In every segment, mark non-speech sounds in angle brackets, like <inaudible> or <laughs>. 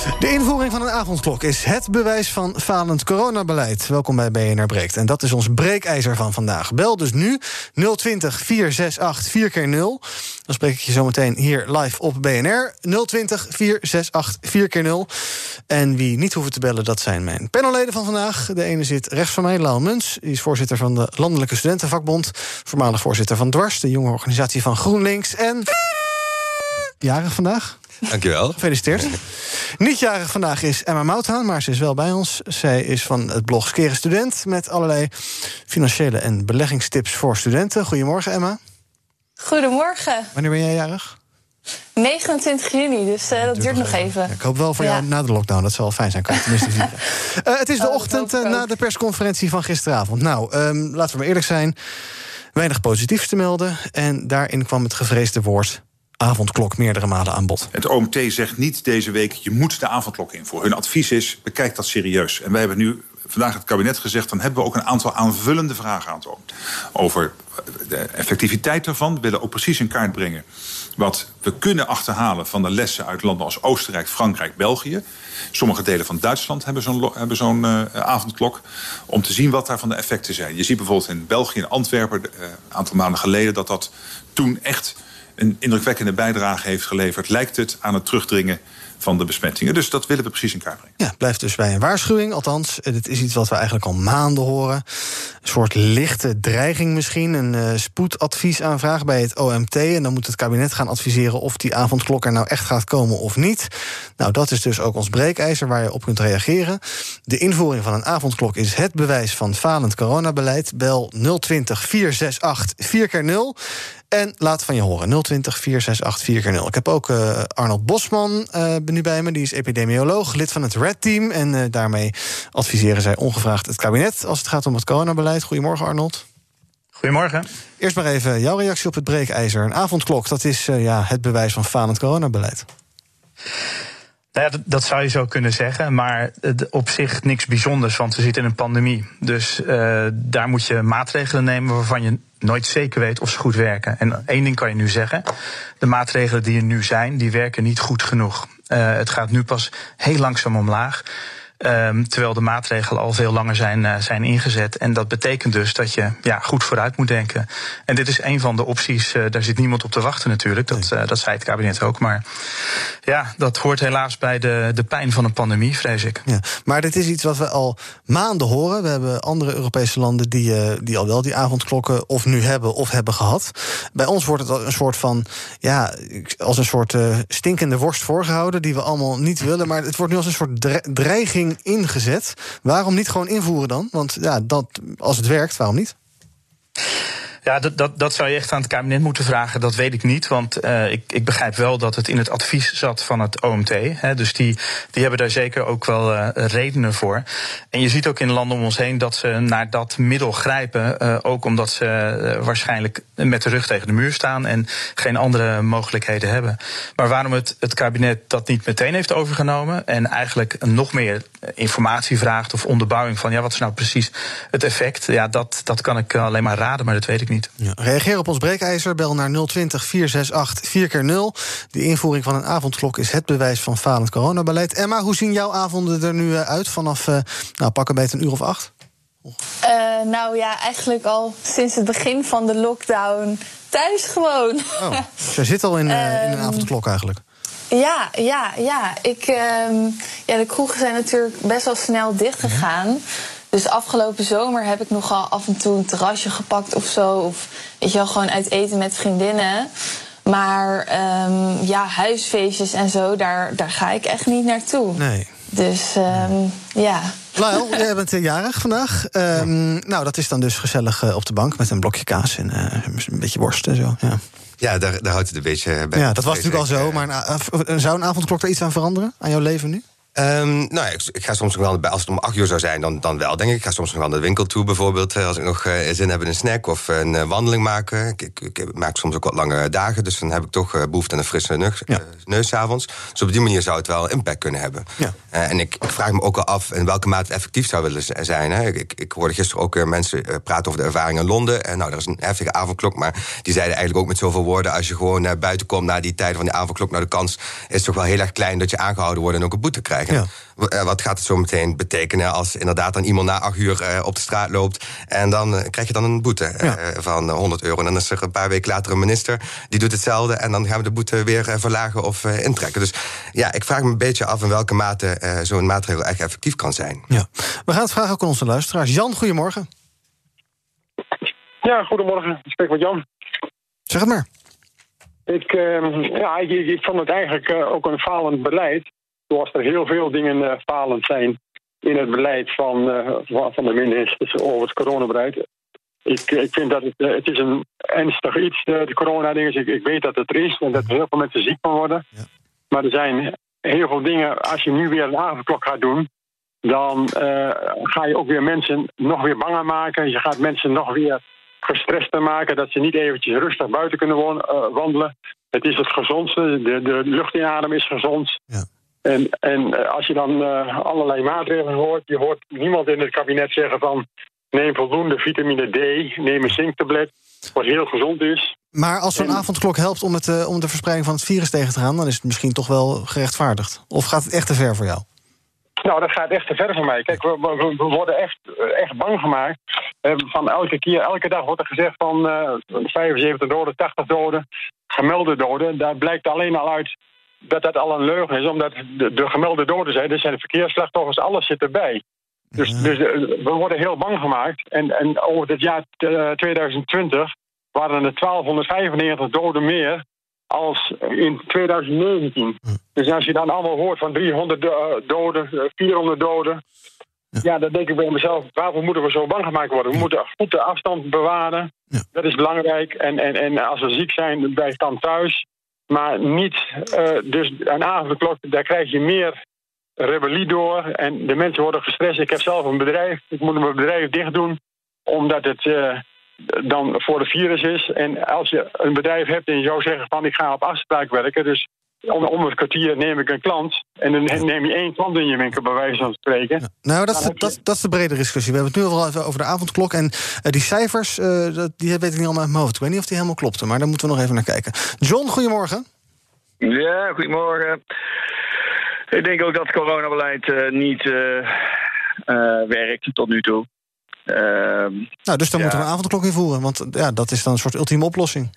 De invoering van een avondklok is het bewijs van falend coronabeleid. Welkom bij BNR Breekt. En dat is ons breekijzer van vandaag. Bel dus nu 020 468 4 keer 0 Dan spreek ik je zo meteen hier live op BNR. 020 468 4 keer 0 En wie niet hoeven te bellen, dat zijn mijn panelleden van vandaag. De ene zit rechts van mij, Lau Muns. Die is voorzitter van de Landelijke Studentenvakbond. Voormalig voorzitter van Dwars, de jonge organisatie van GroenLinks. En... Jarig vandaag? Dankjewel. Gefeliciteerd. Niet jarig vandaag is Emma Mouthaan, maar ze is wel bij ons. Zij is van het blog Skeren Student met allerlei financiële en beleggingstips voor studenten. Goedemorgen, Emma. Goedemorgen. Wanneer ben jij jarig? 29 juni, dus uh, dat duurt nog even. Ja, ik hoop wel voor jou na de lockdown. Dat zal wel fijn zijn. Kan tenminste. <laughs> Uh, het is de Oh, ochtend uh, na ook. de persconferentie van gisteravond. Nou, um, laten we maar eerlijk zijn. Weinig positiefs te melden. En daarin kwam het gevreesde woord avondklok meerdere malen aan bod. Het OMT zegt niet deze week, je moet de avondklok invoeren. Hun advies is, bekijk dat serieus. En wij hebben nu vandaag het kabinet gezegd... dan hebben we ook een aantal aanvullende vragen aan het OMT. Over de effectiviteit daarvan. We willen ook precies in kaart brengen... wat we kunnen achterhalen van de lessen uit landen als Oostenrijk, Frankrijk, België. Sommige delen van Duitsland hebben zo'n zo'n uh, avondklok. Om te zien wat daarvan de effecten zijn. Je ziet bijvoorbeeld in België, in Antwerpen... een uh, aantal maanden geleden, dat dat toen echt een indrukwekkende bijdrage heeft geleverd, lijkt het aan het terugdringen van de besmettingen. Dus dat willen we precies in kaart brengen. Ja, blijft dus bij een waarschuwing. Althans, dit is iets wat we eigenlijk al maanden horen. Een soort lichte dreiging misschien. Een uh, spoedadviesaanvraag bij het OMT. En dan moet het kabinet gaan adviseren of die avondklok er nou echt gaat komen of niet. Nou, dat is dus ook ons breekijzer waar je op kunt reageren. De invoering van een avondklok is het bewijs van falend coronabeleid. Bel 020 468 4 keer 0 en laat van je horen. 020 468 4 keer 0 Ik heb ook uh, Arnold Bosman uh, nu bij me. Die is epidemioloog, lid van het Red Team. En uh, daarmee adviseren zij ongevraagd het kabinet... als het gaat om het coronabeleid. Goedemorgen, Arnold. Goedemorgen. Eerst maar even jouw reactie op het breekijzer. Een avondklok, dat is ja, het bewijs van falend coronabeleid. Nou ja, dat, zou je zo kunnen zeggen, maar op zich niks bijzonders, want we zitten in een pandemie. Dus uh, daar moet je maatregelen nemen waarvan je nooit zeker weet of ze goed werken. En één ding kan je nu zeggen: de maatregelen die er nu zijn, die werken niet goed genoeg. Uh, het gaat nu pas heel langzaam omlaag. Um, terwijl de maatregelen al veel langer zijn, uh, zijn ingezet. En dat betekent dus dat je ja, goed vooruit moet denken. En dit is een van de opties. Uh, daar zit niemand op te wachten natuurlijk. Dat, uh, dat zei het kabinet ook. Maar ja, dat hoort helaas bij de, de pijn van een pandemie, vrees ik. Ja, maar dit is iets wat we al maanden horen. We hebben andere Europese landen die, die al wel die avondklokken of nu hebben of hebben gehad. Bij ons wordt het een soort van, ja, als een soort stinkende worst voorgehouden. Die we allemaal niet willen. Maar het wordt nu als een soort dreiging ingezet. Waarom niet gewoon invoeren dan? Want ja, dat, als het werkt, waarom niet? Ja, dat, dat, dat zou je echt aan het kabinet moeten vragen. Dat weet ik niet. Want uh, ik, ik begrijp wel dat het in het advies zat van het OMT. Hè, dus die, die hebben daar zeker ook wel uh, redenen voor. En je ziet ook in landen om ons heen dat ze naar dat middel grijpen. Uh, ook omdat ze waarschijnlijk met de rug tegen de muur staan en geen andere mogelijkheden hebben. Maar waarom het, het kabinet dat niet meteen heeft overgenomen en eigenlijk nog meer informatie vraagt of onderbouwing van ja, wat is nou precies het effect? Ja, dat, dat kan ik alleen maar raden, maar dat weet ik niet. Ja, reageer op ons breekijzer. Bel naar 020 468 4 keer 0 De invoering van een avondklok is het bewijs van falend coronabeleid. Emma, hoe zien jouw avonden er nu uit vanaf uh, nou, pakken beet een uur of acht? Uh, nou ja, eigenlijk al sinds het begin van de lockdown thuis gewoon. Oh, dus jij zit al in, uh, in een avondklok eigenlijk? Ja, ja, ja. Ik, uh, ja. De kroegen zijn natuurlijk best wel snel dichtgegaan. Dus afgelopen zomer heb ik nogal af en toe een terrasje gepakt of zo. Of weet je wel, gewoon uit eten met vriendinnen. Maar um, ja, huisfeestjes en zo, daar, daar ga ik echt niet naartoe. Nee. Dus um, ja. Lyle, jij <laughs> bent jarig vandaag. Um, nou, dat is dan dus gezellig uh, op de bank met een blokje kaas en uh, een beetje worst en zo. Ja, ja daar, daar houdt het een beetje bij. Ja, dat was natuurlijk al zo. Maar een, zou een avondklok er iets aan veranderen aan jouw leven nu? Um, nou ja, ik, ik, ga soms nog wel, als het om acht uur zou zijn, dan, dan wel, denk ik. Ik ga soms nog wel naar de winkel toe, bijvoorbeeld. Als ik nog uh, zin heb in een snack of een uh, wandeling maken. Ik, ik, ik, maak soms ook wat lange dagen, dus dan heb ik toch uh, behoefte aan een frisse neus, ja. neus avonds. Dus op die manier zou het wel impact kunnen hebben. Ja. en ik, ik, vraag me ook al af in welke mate het effectief zou willen zijn. Hè. Ik, ik, hoorde gisteren ook mensen praten over de ervaring in Londen. En nou, er is een heftige avondklok, maar die zeiden eigenlijk ook met zoveel woorden... als je gewoon naar buiten komt na die tijd van die avondklok... nou, de kans is toch wel heel erg klein dat je aangehouden wordt en ook een boete krijgt. Ja wat gaat het zo meteen betekenen als inderdaad dan iemand na acht uur uh, op de straat loopt en dan uh, krijg je dan een boete van 100 euro. En dan is er een paar weken later een minister die doet hetzelfde en dan gaan we de boete weer verlagen of intrekken. Dus ja, ik vraag me een beetje af in welke mate zo'n maatregel echt effectief kan zijn. Ja. We gaan het vragen ook aan onze luisteraars. Jan, goedemorgen. Ja, goedemorgen. Ik spreek met Jan. Zeg het maar. Ik, ehm, ja, ik, ik vond het eigenlijk ook een falend beleid zoals er heel veel dingen uh, falend zijn in het beleid van, uh, van de ministers over het coronabeleid. Ik, ik vind dat het, uh, het is een ernstig iets, de corona-dingen. Ik, ik weet dat het er is en dat er heel veel mensen ziek van worden. Ja. Maar er zijn heel veel dingen, als je nu weer een avondklok gaat doen, dan ga je ook weer mensen nog weer banger maken. Je gaat mensen nog weer gestrester maken, dat ze niet eventjes rustig buiten kunnen wandelen. Het is het gezondste, de, de lucht inademen is gezond. Ja. En, en eh, als je dan uh, allerlei maatregelen hoort, je hoort niemand in het kabinet zeggen van neem voldoende vitamine D, neem een zinktablet, wat heel gezond is. Maar als zo'n en... avondklok helpt om, het, uh, om de verspreiding van het virus tegen te gaan, dan is het misschien toch wel gerechtvaardigd. Of gaat het echt te ver voor jou? Nou, dat gaat echt te ver voor mij. Kijk, we, we, we worden echt, echt bang gemaakt. van elke keer, elke dag wordt er gezegd van 75 doden, 80 doden, gemelde doden. Daar blijkt alleen al uit dat dat al een leugen is, omdat de, de gemelde doden zijn, er zijn de verkeersslachtoffers, alles zit erbij. Dus, dus eh, we worden heel bang gemaakt. En, en over het jaar 2020 waren er 1295 doden meer als in 2019. Dus als je dan allemaal hoort van 300 eh, doden, 400 eh, doden... Ja. dan denk ik bij mezelf, waarvoor moeten we zo bang gemaakt worden? We moeten goed de afstand bewaren, ja. dat is belangrijk. En, en, en als we ziek zijn, blijf dan thuis. Maar niet, uh, dus een avondklok, daar krijg je meer rebellie door. En de mensen worden gestrest. Ik heb zelf een bedrijf, ik moet mijn bedrijf dicht doen, omdat het uh, dan voor de virus is. En als je een bedrijf hebt en je zou zeggen van ik ga op afspraak werken, dus om, om het kwartier neem ik een klant. En dan neem je één klant in je winkel, bij wijze van spreken. Ja. Nou, dat is, de, dat, dat is de bredere discussie. We hebben het nu al even over de avondklok. En uh, die cijfers, uh, dat, die weet ik niet allemaal uit mijn hoofd. Ik weet niet of die helemaal klopten, maar daar moeten we nog even naar kijken. John, goedemorgen. Ja, goedemorgen. Ik denk ook dat het coronabeleid uh, niet werkt tot nu toe. Ehm, nou, dus dan ja. moeten we een avondklok invoeren. Want ja, dat is dan een soort ultieme oplossing.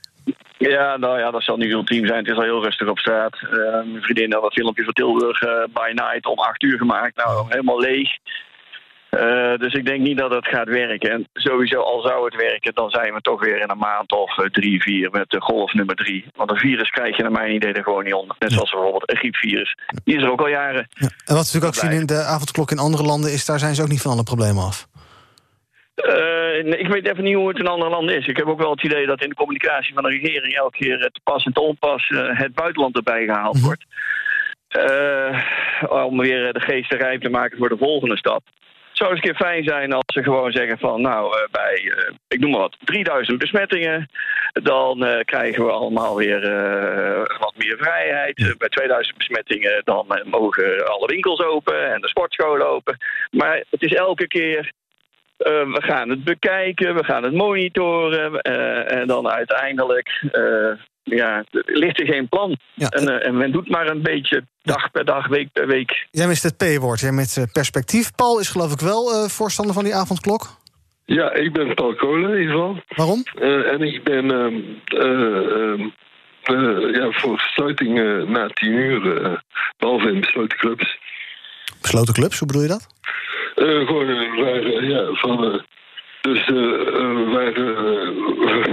Ja, nou ja, dat zal niet ultiem zijn. Het is al heel rustig op straat. Uh, mijn vriendin had dat filmpje van Tilburg uh, by night om acht uur gemaakt. Nou, helemaal leeg. Uh, dus ik denk niet dat het gaat werken. En sowieso, al zou het werken, dan zijn we toch weer in een maand of drie, vier met de golf nummer drie. Want een virus krijg je naar mijn idee er gewoon niet onder. Net zoals bijvoorbeeld een griepvirus. Die is er ook al jaren. Ja. En wat we natuurlijk ook zien in de avondklok in andere landen is, daar zijn ze ook niet van alle problemen af. Uh, ik weet even niet hoe het in andere landen is. Ik heb ook wel het idee dat in de communicatie van de regering elke keer te pas en te onpas uh, het buitenland erbij gehaald mm-hmm. wordt. Uh, om weer de geest rijp te maken voor de volgende stap. Het zou eens een keer fijn zijn als ze gewoon zeggen van nou bij, ik noem maar wat, 3000 besmettingen. Dan krijgen we allemaal weer wat meer vrijheid. bij 2000 besmettingen dan mogen alle winkels open en de sportscholen open. Maar het is elke keer we gaan het bekijken, we gaan het monitoren. Uh, en dan uiteindelijk uh, ja, ligt er geen plan. Ja. En, en, men doet maar een beetje dag per dag, week per week. Jij mist het P-woord, jij met perspectief. Paul is geloof ik wel voorstander van die avondklok? Ja, ik ben Paul Kolen in ieder geval. Waarom? en ik ben ehm, ehm, ja, voor sluiting na tien uur, behalve in besloten clubs. Besloten clubs, hoe bedoel je dat? Eh, gewoon uh, waar, ja, van. Uh, dus uh, waar,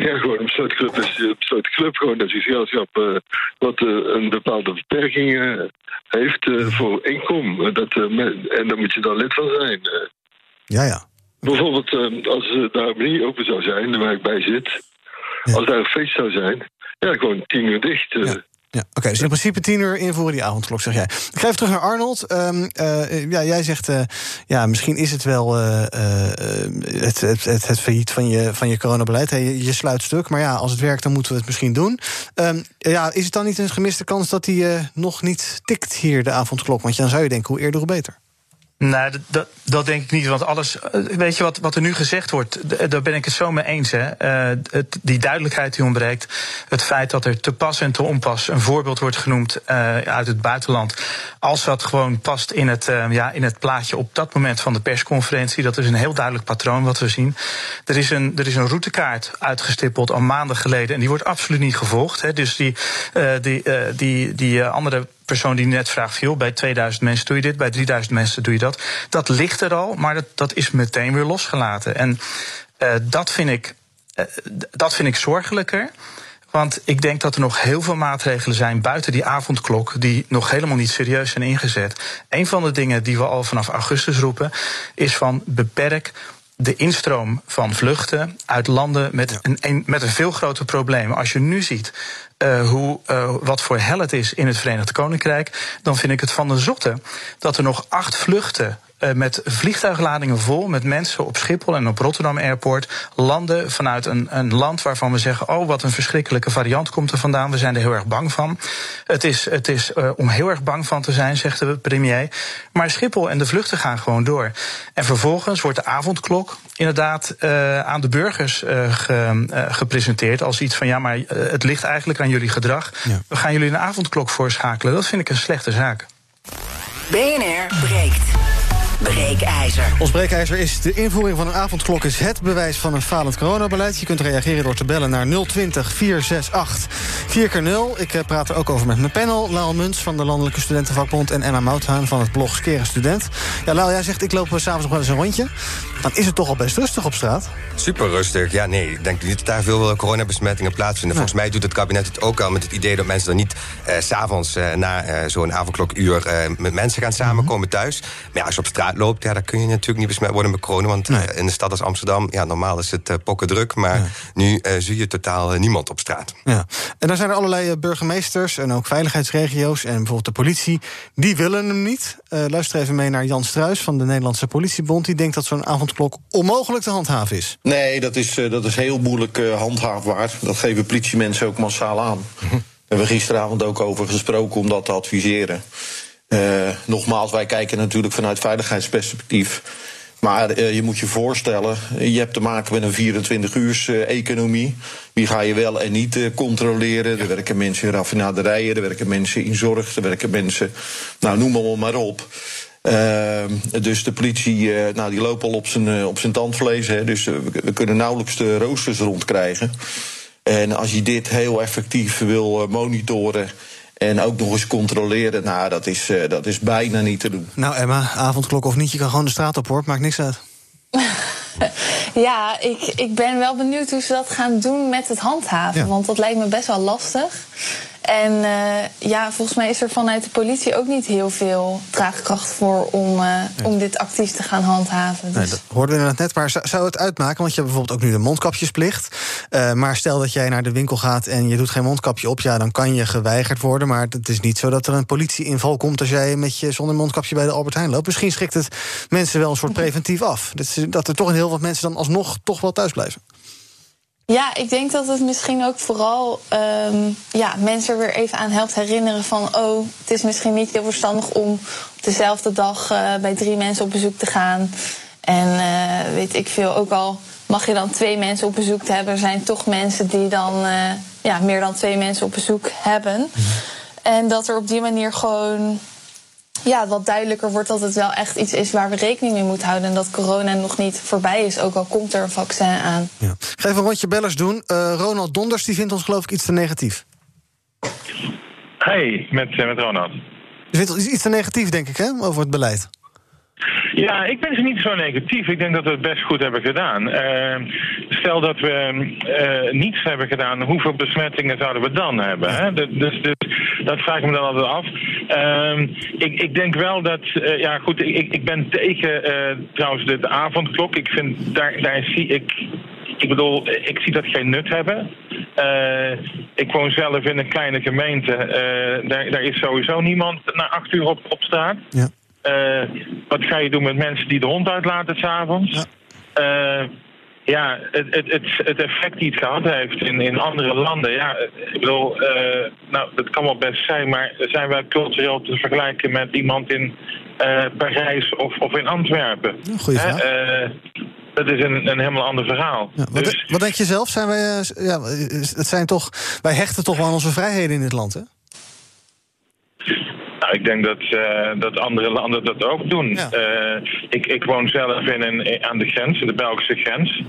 ja, gewoon een soort club is een soort club, gewoon dat je gezelschap wat een bepaalde beperking heeft voor inkomen. Dat, en daar moet je dan lid van zijn. ja, ja. Bijvoorbeeld als daar niet open zou zijn, waar ik bij zit, ja. als daar een feest zou zijn, ja, gewoon tien uur dicht. Ja. Ja, oké. dus in principe tien uur invoeren die avondklok, zeg jij. Ik ga even terug naar Arnold. Um, uh, ja, jij zegt, uh, ja, misschien is het wel uh, het, het, het, het, failliet van je, van je coronabeleid. Hey, je, je sluit stuk, maar ja, als het werkt, dan moeten we het misschien doen. Um, ja, is het dan niet een gemiste kans dat die nog niet tikt hier, de avondklok? Want dan zou je denken, hoe eerder, hoe beter. Nee, dat, dat denk ik niet. Want alles, weet je wat, wat er nu gezegd wordt, daar ben ik het zo mee eens. Hè. Uh, het, die duidelijkheid die ontbreekt. Het feit dat er te pas en te onpas een voorbeeld wordt genoemd uit het buitenland. Als dat gewoon past in het, ja, in het plaatje op dat moment van de persconferentie. Dat is een heel duidelijk patroon wat we zien. Er is een, er is een routekaart uitgestippeld al maanden geleden. En die wordt absoluut niet gevolgd. Hè. Dus die, die, die, die andere persoon die net vraagt, viel, bij 2000 mensen doe je dit, bij 3000 mensen doe je dat. Dat ligt er al, maar dat, dat is meteen weer losgelaten. En uh, dat, vind ik, uh, dat vind ik zorgelijker. Want ik denk dat er nog heel veel maatregelen zijn buiten die avondklok die nog helemaal niet serieus zijn ingezet. Een van de dingen die we al vanaf augustus roepen is van beperk de instroom van vluchten uit landen met, een, met een veel groter probleem. Als je nu ziet uh, hoe, uh, wat voor hel het is in het Verenigd Koninkrijk, dan vind ik het van de zotte dat er nog acht vluchten uh, met vliegtuigladingen vol met mensen op Schiphol en op Rotterdam Airport landen vanuit een, een land waarvan we zeggen: Oh, wat een verschrikkelijke variant komt er vandaan. We zijn er heel erg bang van. Het is, het is om heel erg bang van te zijn, zegt de premier. Maar Schiphol en de vluchten gaan gewoon door. En vervolgens wordt de avondklok inderdaad uh, aan de burgers ge, gepresenteerd als iets van: ja, maar het ligt eigenlijk aan jullie gedrag. Ja. We gaan jullie een avondklok voorschakelen. Dat vind ik een slechte zaak. BNR breekt. Breekijzer. Ons breekijzer is de invoering van een avondklok is het bewijs van een falend coronabeleid. Je kunt reageren door te bellen naar 020 468 4x0. Ik praat er ook over met mijn panel. Laal Muns van de Landelijke Studentenvakbond... en Emma Mouthaan van het blog Skeren Student. Ja, Laal, jij zegt ik loop s'avonds nog wel eens een rondje. Dan is het toch al best rustig op straat? Super rustig. Ja, nee, ik denk niet dat daar veel coronabesmettingen plaatsvinden. Volgens mij doet het kabinet het ook al met het idee... dat mensen dan niet eh, s'avonds eh, na eh, zo'n avondklokuur... Eh, met mensen gaan samenkomen thuis. Maar ja, als je op straat loopt, ja, dan kun je natuurlijk niet besmet worden met corona. Want nee. in de stad als Amsterdam, ja, normaal is het pokken druk. Maar ja. nu zie je totaal niemand op straat. Ja. En dan zijn er allerlei burgemeesters en ook veiligheidsregio's en bijvoorbeeld de politie. Die willen hem niet. luister even mee naar Jan Struis van de Nederlandse Politiebond. Die denkt dat zo'n avondklok onmogelijk te handhaven is. Nee, dat is, dat is heel moeilijk handhaafbaar. Dat geven politiemensen ook massaal aan. Daar hebben we gisteravond ook over gesproken om dat te adviseren. Uh, nogmaals, wij kijken natuurlijk vanuit veiligheidsperspectief. Maar uh, je moet je voorstellen, je hebt te maken met een 24 uurs uh, economie. Wie ga je wel en niet controleren? Er werken mensen in raffinaderijen, er werken mensen in zorg, er werken mensen, nou noem maar, maar op. dus de politie, nou, die loopt al op zijn, op zijn tandvlees. Hè, dus we kunnen nauwelijks de roosters rondkrijgen. En als je dit heel effectief wil monitoren en ook nog eens controleren, nou, dat is, uh, dat is bijna niet te doen. Nou, Emma, avondklok of niet, je kan gewoon de straat op hoor, maakt niks uit. <laughs> ja, ik, ik ben wel benieuwd hoe ze dat gaan doen met het handhaven. Ja. Want dat lijkt me best wel lastig. En uh, ja, volgens mij is er vanuit de politie ook niet heel veel draagkracht voor om, uh, nee. om dit actief te gaan handhaven. Dus. Nee, dat hoorden we net. Maar zou het uitmaken? Want je hebt bijvoorbeeld ook nu de mondkapjesplicht. Uh, maar stel dat jij naar de winkel gaat en je doet geen mondkapje op, ja, dan kan je geweigerd worden. Maar het is niet zo dat er een politieinval komt als jij met je zonder mondkapje bij de Albert Heijn loopt. Misschien schrikt het mensen wel een soort <laughs> preventief af. Dat, dat er toch een heel wat mensen dan alsnog toch wel thuis blijven. Ja, ik denk dat het misschien ook vooral um, ja, mensen weer even aan helpt herinneren van... oh, het is misschien niet heel verstandig om op dezelfde dag uh, bij drie mensen op bezoek te gaan. En uh, weet ik veel, ook al mag je dan twee mensen op bezoek te hebben... er zijn toch mensen die dan uh, ja, meer dan twee mensen op bezoek hebben. -hmm. En dat er op die manier gewoon ja, wat duidelijker wordt dat het wel echt iets is waar we rekening mee moeten houden. En dat corona nog niet voorbij is, ook al komt er een vaccin aan. Ja. Ik ga even een rondje bellers doen. Uh, Ronald Donders die vindt ons geloof ik iets te negatief. Hey, met, uh, met Ronald. Je vindt iets te negatief, denk ik, hè, over het beleid? Ja, ik ben ze niet zo negatief. Ik denk dat we het best goed hebben gedaan. Uh, stel dat we uh, niets hebben gedaan, hoeveel besmettingen zouden we dan hebben? Hè? Dus, dus, dat vraag ik me dan altijd af. Uh, ik, ik, denk wel dat, uh, ja goed, ik, ik ben tegen trouwens de, avondklok. Ik vind, daar, daar zie ik ik bedoel, ik zie dat geen nut hebben. Ik woon zelf in een kleine gemeente. Daar, daar, is sowieso niemand na acht uur op, op straat. Ja. Uh, wat ga je doen met mensen die de hond uitlaten s'avonds? Ja. ja, het, het, het, het, effect die het gehad heeft in, in andere landen. Ja, ik bedoel, nou, dat kan wel best zijn, maar zijn wij cultureel te vergelijken met iemand in Parijs of, of in Antwerpen? Goeie vraag dat is een, een helemaal ander verhaal. Ja, wat, dus... wat, denk je zelf? Zijn wij, ja, het zijn toch, wij hechten toch wel aan onze vrijheden in dit land, hè? Nou, ik denk dat, uh, dat andere landen dat ook doen. Ja. Uh, ik, ik woon zelf in een, aan de grens, de Belgische grens.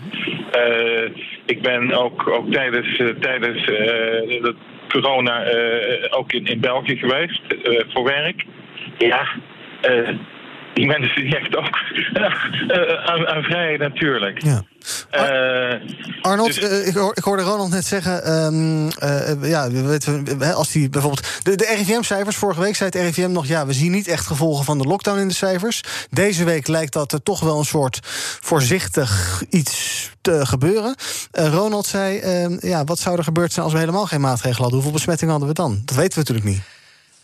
ik ben ook, ook tijdens, tijdens de corona ook in, in België geweest voor werk. Ja, die mensen die echt ook uh, aan, aan vrijheid natuurlijk. Ja. Uh, Arnold, dus... uh, ik, hoor, ik, hoorde Ronald net zeggen, um, uh, ja, we als die bijvoorbeeld. De, de RIVM-cijfers, vorige week zei het RIVM nog, ja, we zien niet echt gevolgen van de lockdown in de cijfers. Deze week lijkt dat er toch wel een soort voorzichtig iets te gebeuren. Ronald zei, ehm, ja, wat zou er gebeurd zijn als we helemaal geen maatregelen hadden? Hoeveel besmettingen hadden we dan? Dat weten we natuurlijk niet.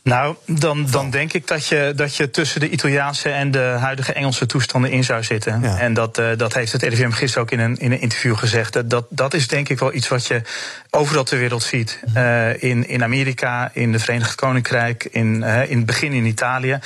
Nou, dan, dan denk ik dat je, dat je tussen de Italiaanse en de huidige Engelse toestanden in zou zitten. En dat, uh, dat heeft het RIVM gisteren ook in een, in een interview gezegd. Dat, dat is denk ik wel iets wat je overal ter wereld ziet. Uh, in, in Amerika, in de Verenigd Koninkrijk, in, uh, in het begin in Italië.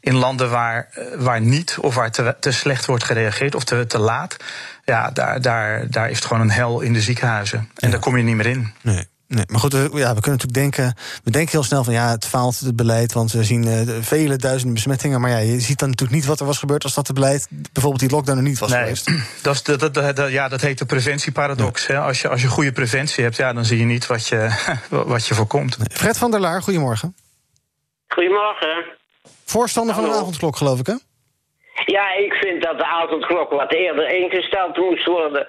In landen waar, waar niet of waar te, te slecht wordt gereageerd of te, te laat. Ja, daar, daar, daar is het gewoon een hel in de ziekenhuizen. En ja. daar kom je niet meer in. Nee. Nee, maar goed, we, ja, we kunnen natuurlijk denken. We denken heel snel van ja, het faalt het beleid. Want we zien uh, vele duizenden besmettingen. Maar ja, je ziet dan natuurlijk niet wat er was gebeurd als dat het beleid, bijvoorbeeld die lockdown er niet was nee, geweest. <clears throat> Dat, is, dat, dat, dat, ja, dat heet de preventieparadox. Ja. Hè? Als, je, als je goede preventie hebt, ja, dan zie je niet wat je, <laughs> wat je voorkomt. Nee. Fred van der Laar, goedemorgen. Goedemorgen. Voorstander Hallo. van een avondklok, geloof ik, hè? Ja, ik vind dat de avondklok wat eerder ingesteld moest worden.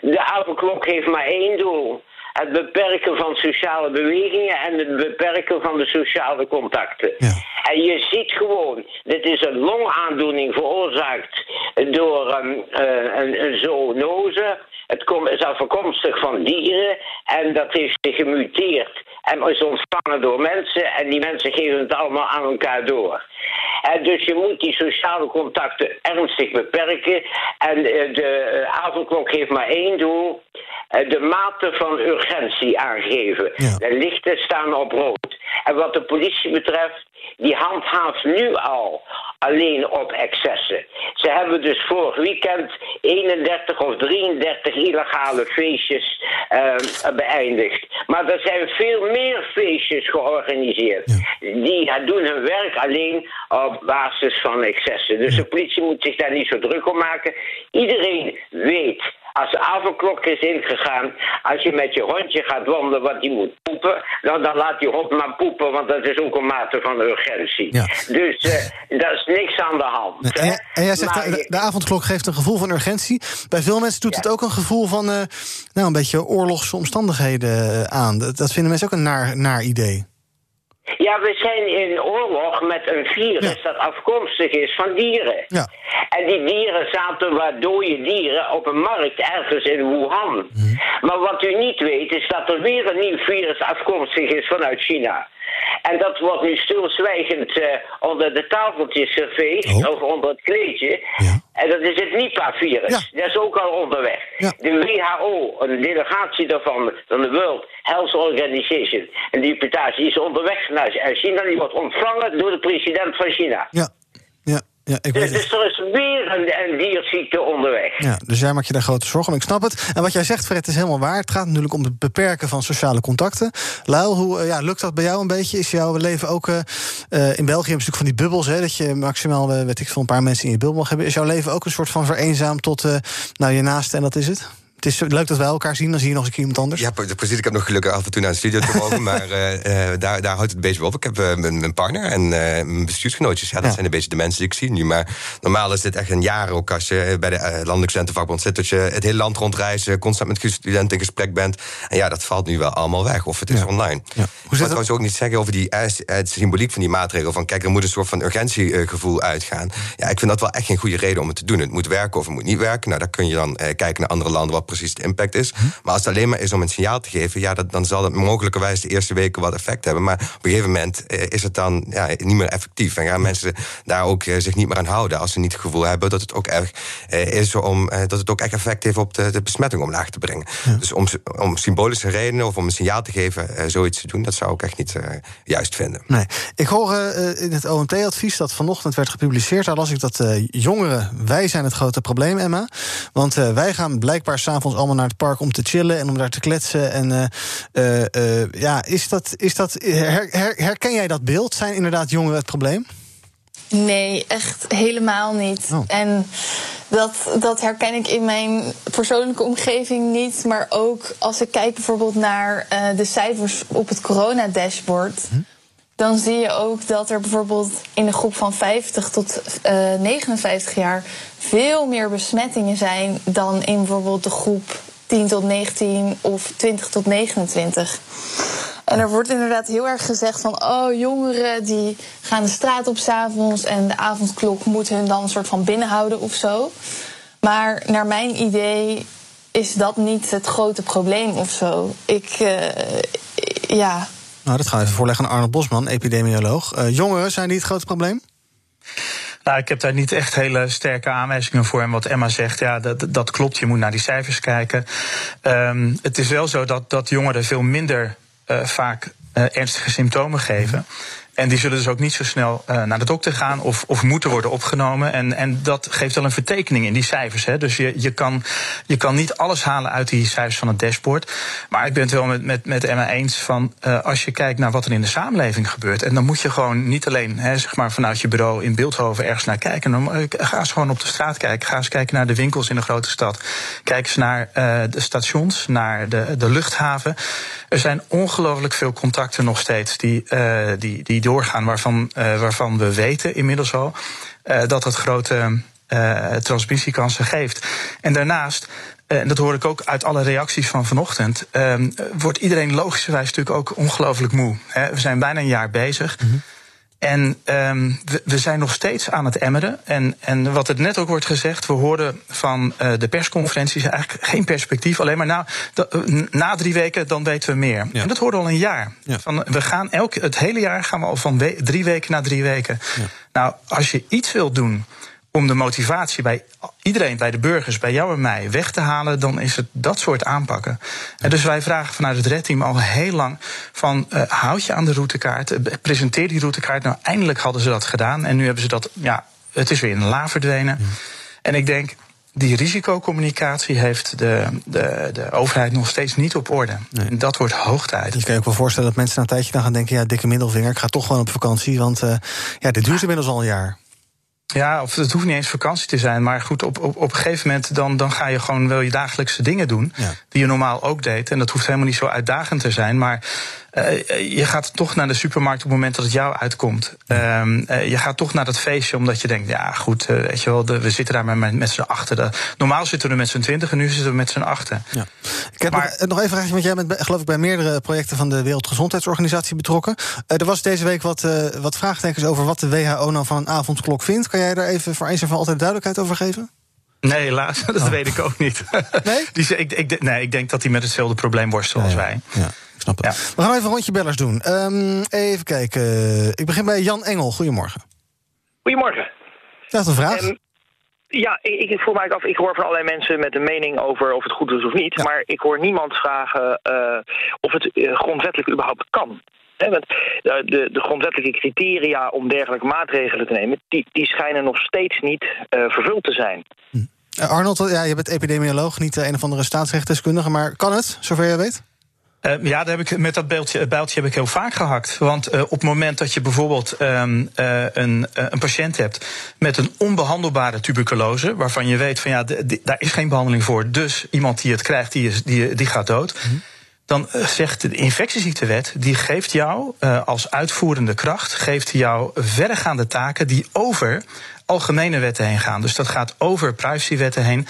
De avondklok heeft maar één doel het beperken van sociale bewegingen en het beperken van de sociale contacten. Ja. En je ziet gewoon, dit is een longaandoening veroorzaakt door um, uh, een, een zoonose. Het is afkomstig van dieren en dat heeft zich gemuteerd en is ontvangen door mensen en die mensen geven het allemaal aan elkaar door. En dus je moet die sociale contacten ernstig beperken en uh, de uh, avondklok heeft maar één doel, uh, de mate van urgentie aangeven. Ja. De lichten staan op rood. En wat de politie betreft, die handhaaft nu al alleen op excessen. Ze hebben dus vorig weekend 31 of 33 illegale feestjes uh, beëindigd. Maar er zijn veel meer feestjes georganiseerd. Ja. Die doen hun werk alleen op basis van excessen. Dus de politie moet zich daar niet zo druk om maken. Iedereen weet als de avondklok is ingegaan, als je met je hondje gaat wandelen wat die moet poepen, dan, dan laat die hond maar poepen, want dat is ook een mate van urgentie. Ja. Dus uh, daar is niks aan de hand. Nee, en, en, jij zegt, de, de, avondklok geeft een gevoel van urgentie. Bij veel mensen doet ja. het ook een gevoel van uh, nou, een beetje oorlogse omstandigheden aan. Dat, dat vinden mensen ook een naar, naar idee. Ja, we zijn in oorlog met een virus ja. dat afkomstig is van dieren. Ja. En die dieren zaten waar dode dieren op een markt ergens in Wuhan. Mm. Maar wat u niet weet is dat er weer een nieuw virus afkomstig is vanuit China. En dat wordt nu stilzwijgend uh, onder de tafeltjes geveegd, oh. of onder het kleedje. Ja. En dat is het Nipah-virus. Ja. Dat is ook al onderweg. Ja. De WHO, een delegatie daarvan, van de World Health Organization, een deputatie, is onderweg naar China. Die wordt ontvangen door de president van China. Ja. Ja, ik weet dus, dus er is weer een, een dierziekte onderweg. Ja, dus jij maakt je daar grote zorgen om. Ik snap het. En wat jij zegt, Fred, is helemaal waar. Het gaat natuurlijk om het beperken van sociale contacten. Luil, hoe ja, lukt dat bij jou een beetje? Is jouw leven ook... Uh, in België natuurlijk van die bubbels... Hè, dat je maximaal, uh, weet ik veel, een paar mensen in je bubbel mag hebben. Is jouw leven ook een soort van vereenzaam tot uh, nou, je naaste en dat is het? Het is leuk dat wij elkaar zien, dan zie je nog eens iemand anders. Ja, precies. Ik heb nog gelukkig af en toe naar een studio te mogen. <laughs> maar uh, daar, daar houdt het beetje op. Ik heb uh, mijn, partner en mijn bestuursgenootjes. Ja, dat zijn een beetje de mensen die ik zie nu. Maar normaal is dit echt een jaar ook als je bij de Landelijke Studentenvakbond zit. Dat je het hele land rondreizen, constant met studenten in gesprek bent. En ja, dat valt nu wel allemaal weg. Of het is online. Ja. Hoe trouwens ook niet zeggen over die symboliek van die maatregel. Van kijk, er moet een soort van urgentiegevoel uitgaan. Ja, ik vind dat wel echt geen goede reden om het te doen. Het moet werken of het moet niet werken. Nou, daar kun je dan kijken naar andere landen wat precies de impact is. Maar als het alleen maar is om een signaal te geven, ja, dat, dan zal het mogelijkerwijs de eerste weken wat effect hebben. Maar op een gegeven moment eh, is het dan ja, niet meer effectief. En gaan mensen daar ook eh, zich niet meer aan houden als ze niet het gevoel hebben dat het ook echt eh, is om dat het ook echt effect heeft op de, de besmetting omlaag te brengen. Dus om, om symbolische redenen of om een signaal te geven, zoiets te doen, dat zou ik echt niet juist vinden. Nee, ik hoor in het OMT-advies dat vanochtend werd gepubliceerd, daar las ik dat jongeren, wij zijn het grote probleem, Emma. Want wij gaan blijkbaar s'avonds allemaal naar het park om te chillen en om daar te kletsen. En uh, uh, ja, is dat, is dat, her, her, herken jij dat beeld? Zijn inderdaad jongeren het probleem? Nee, echt helemaal niet. Oh. En dat, dat herken ik in mijn persoonlijke omgeving niet. Maar ook als ik kijk bijvoorbeeld naar uh, de cijfers op het coronadashboard. Hm? Dan zie je ook dat er bijvoorbeeld in de groep van 50 tot uh, 59 jaar veel meer besmettingen zijn dan in bijvoorbeeld de groep 10 tot 19 of 20 tot 29. En er wordt inderdaad heel erg gezegd van, oh, jongeren die gaan de straat op s'avonds en de avondklok moet hun dan een soort van binnenhouden of zo. Maar naar mijn idee is dat niet het grote probleem of zo. Ik, uh, ja. Nou, dat gaan we even voorleggen aan Arnold Bosman, epidemioloog. Uh, jongeren, zijn die het grote probleem? Nou, ik heb daar niet echt hele sterke aanwijzingen voor. En wat Emma zegt, ja, dat, dat klopt. Je moet naar die cijfers kijken. Um, het is wel zo dat, dat jongeren veel minder uh, vaak uh, ernstige symptomen geven. En die zullen dus ook niet zo snel uh, naar de dokter gaan of, of moeten worden opgenomen. En, en dat geeft wel een vertekening in die cijfers. Hè. Dus je, je, kan, je kan niet alles halen uit die cijfers van het dashboard. Maar ik ben het wel met, met, met Emma eens van uh, als je kijkt naar wat er in de samenleving gebeurt. En dan moet je gewoon niet alleen hè, zeg maar vanuit je bureau in Beeldhoven ergens naar kijken. Uh, ga eens gewoon op de straat kijken. Ga eens kijken naar de winkels in de grote stad. Kijk eens naar de stations, naar de, de luchthaven. Er zijn ongelooflijk veel contacten nog steeds die, die, die doorgaan waarvan, uh, waarvan we weten inmiddels al uh, dat het grote uh, transmissiekansen geeft. En daarnaast. En dat hoor ik ook uit alle reacties van vanochtend. wordt iedereen logischerwijs natuurlijk ook ongelooflijk moe. We zijn bijna een jaar bezig. -hmm. En um, we, we, zijn nog steeds aan het emmeren. En, en wat er net ook wordt gezegd, we hoorden van uh, de persconferenties eigenlijk geen perspectief. Alleen maar na, na drie weken, dan weten we meer. Ja. En dat hoorden we al een jaar. Ja. Van, we gaan elk, het hele jaar gaan we al van we, drie weken naar drie weken. Ja. Nou, als je iets wilt doen om de motivatie bij iedereen, bij de burgers, bij jou en mij weg te halen, dan is het dat soort aanpakken. En dus wij vragen vanuit het redteam al heel lang van uh, houd je aan de routekaart, presenteer die routekaart. Nou, eindelijk hadden ze dat gedaan en nu hebben ze dat, ja, het is weer in een la verdwenen. Ja. En ik denk, die risicocommunicatie heeft de, de, de overheid nog steeds niet op orde. Nee. En dat wordt hoog tijd. Je kan je ook wel voorstellen dat mensen na een tijdje dan gaan denken... ja, dikke middelvinger, ik ga toch gewoon op vakantie... want uh, ja, dit duurt inmiddels al een jaar. Ja, of het hoeft niet eens vakantie te zijn. Maar goed, op, op, op een gegeven moment dan, dan ga je gewoon wel je dagelijkse dingen doen. Ja. Die je normaal ook deed. En dat hoeft helemaal niet zo uitdagend te zijn. Maar uh, je gaat toch naar de supermarkt op het moment dat het jou uitkomt. Ja. Uh, je gaat toch naar dat feestje omdat je denkt, ja goed, weet je wel, de, we zitten daar met, met z'n achten. normaal zitten we met z'n twintig en nu zitten we met z'n achten. Ja. Ik heb maar, nog, nog even een vraagje, want jij bent geloof ik bij meerdere projecten van de Wereldgezondheidsorganisatie betrokken. er was deze week wat, wat vraagtekens over wat de WHO nou van een avondklok vindt. Kan jij daar even voor eens en voor altijd duidelijkheid over geven? Nee, helaas, <laughs> dat oh. weet ik ook niet. Nee? <laughs> Die, ik, ik, nee, ik denk dat hij met hetzelfde probleem worstelt als wij. Ja snap het. Ja. We gaan even een rondje bellers doen. Um, even kijken. Ik begin bij Jan Engel. Goedemorgen. Goedemorgen. Dat is een vraag. Um, ja, ik, ik voel mij af, ik hoor van allerlei mensen met een mening over of het goed is of niet. Ja. Maar ik hoor niemand vragen uh, of het uh, grondwettelijk überhaupt kan. He, want de, de, de, grondwettelijke criteria om dergelijke maatregelen te nemen, die, die schijnen nog steeds niet uh, vervuld te zijn. Hm. Arnold, ja, je bent epidemioloog, niet een of andere staatsrechtdeskundige, maar kan het, zover je weet? Uh, ja, daar heb ik, met dat beeldje, bijltje heb ik heel vaak gehakt. Want uh, op het moment dat je bijvoorbeeld um, uh, een, een patiënt hebt met een onbehandelbare tuberculose, waarvan je weet van ja, daar is geen behandeling voor, dus iemand die het krijgt, die, is, die, die gaat dood. Mm -hmm. Dan zegt de infectieziektewet, die geeft jou als uitvoerende kracht, geeft jou verregaande taken die over algemene wetten heen gaan. Dus dat gaat over privacywetten heen.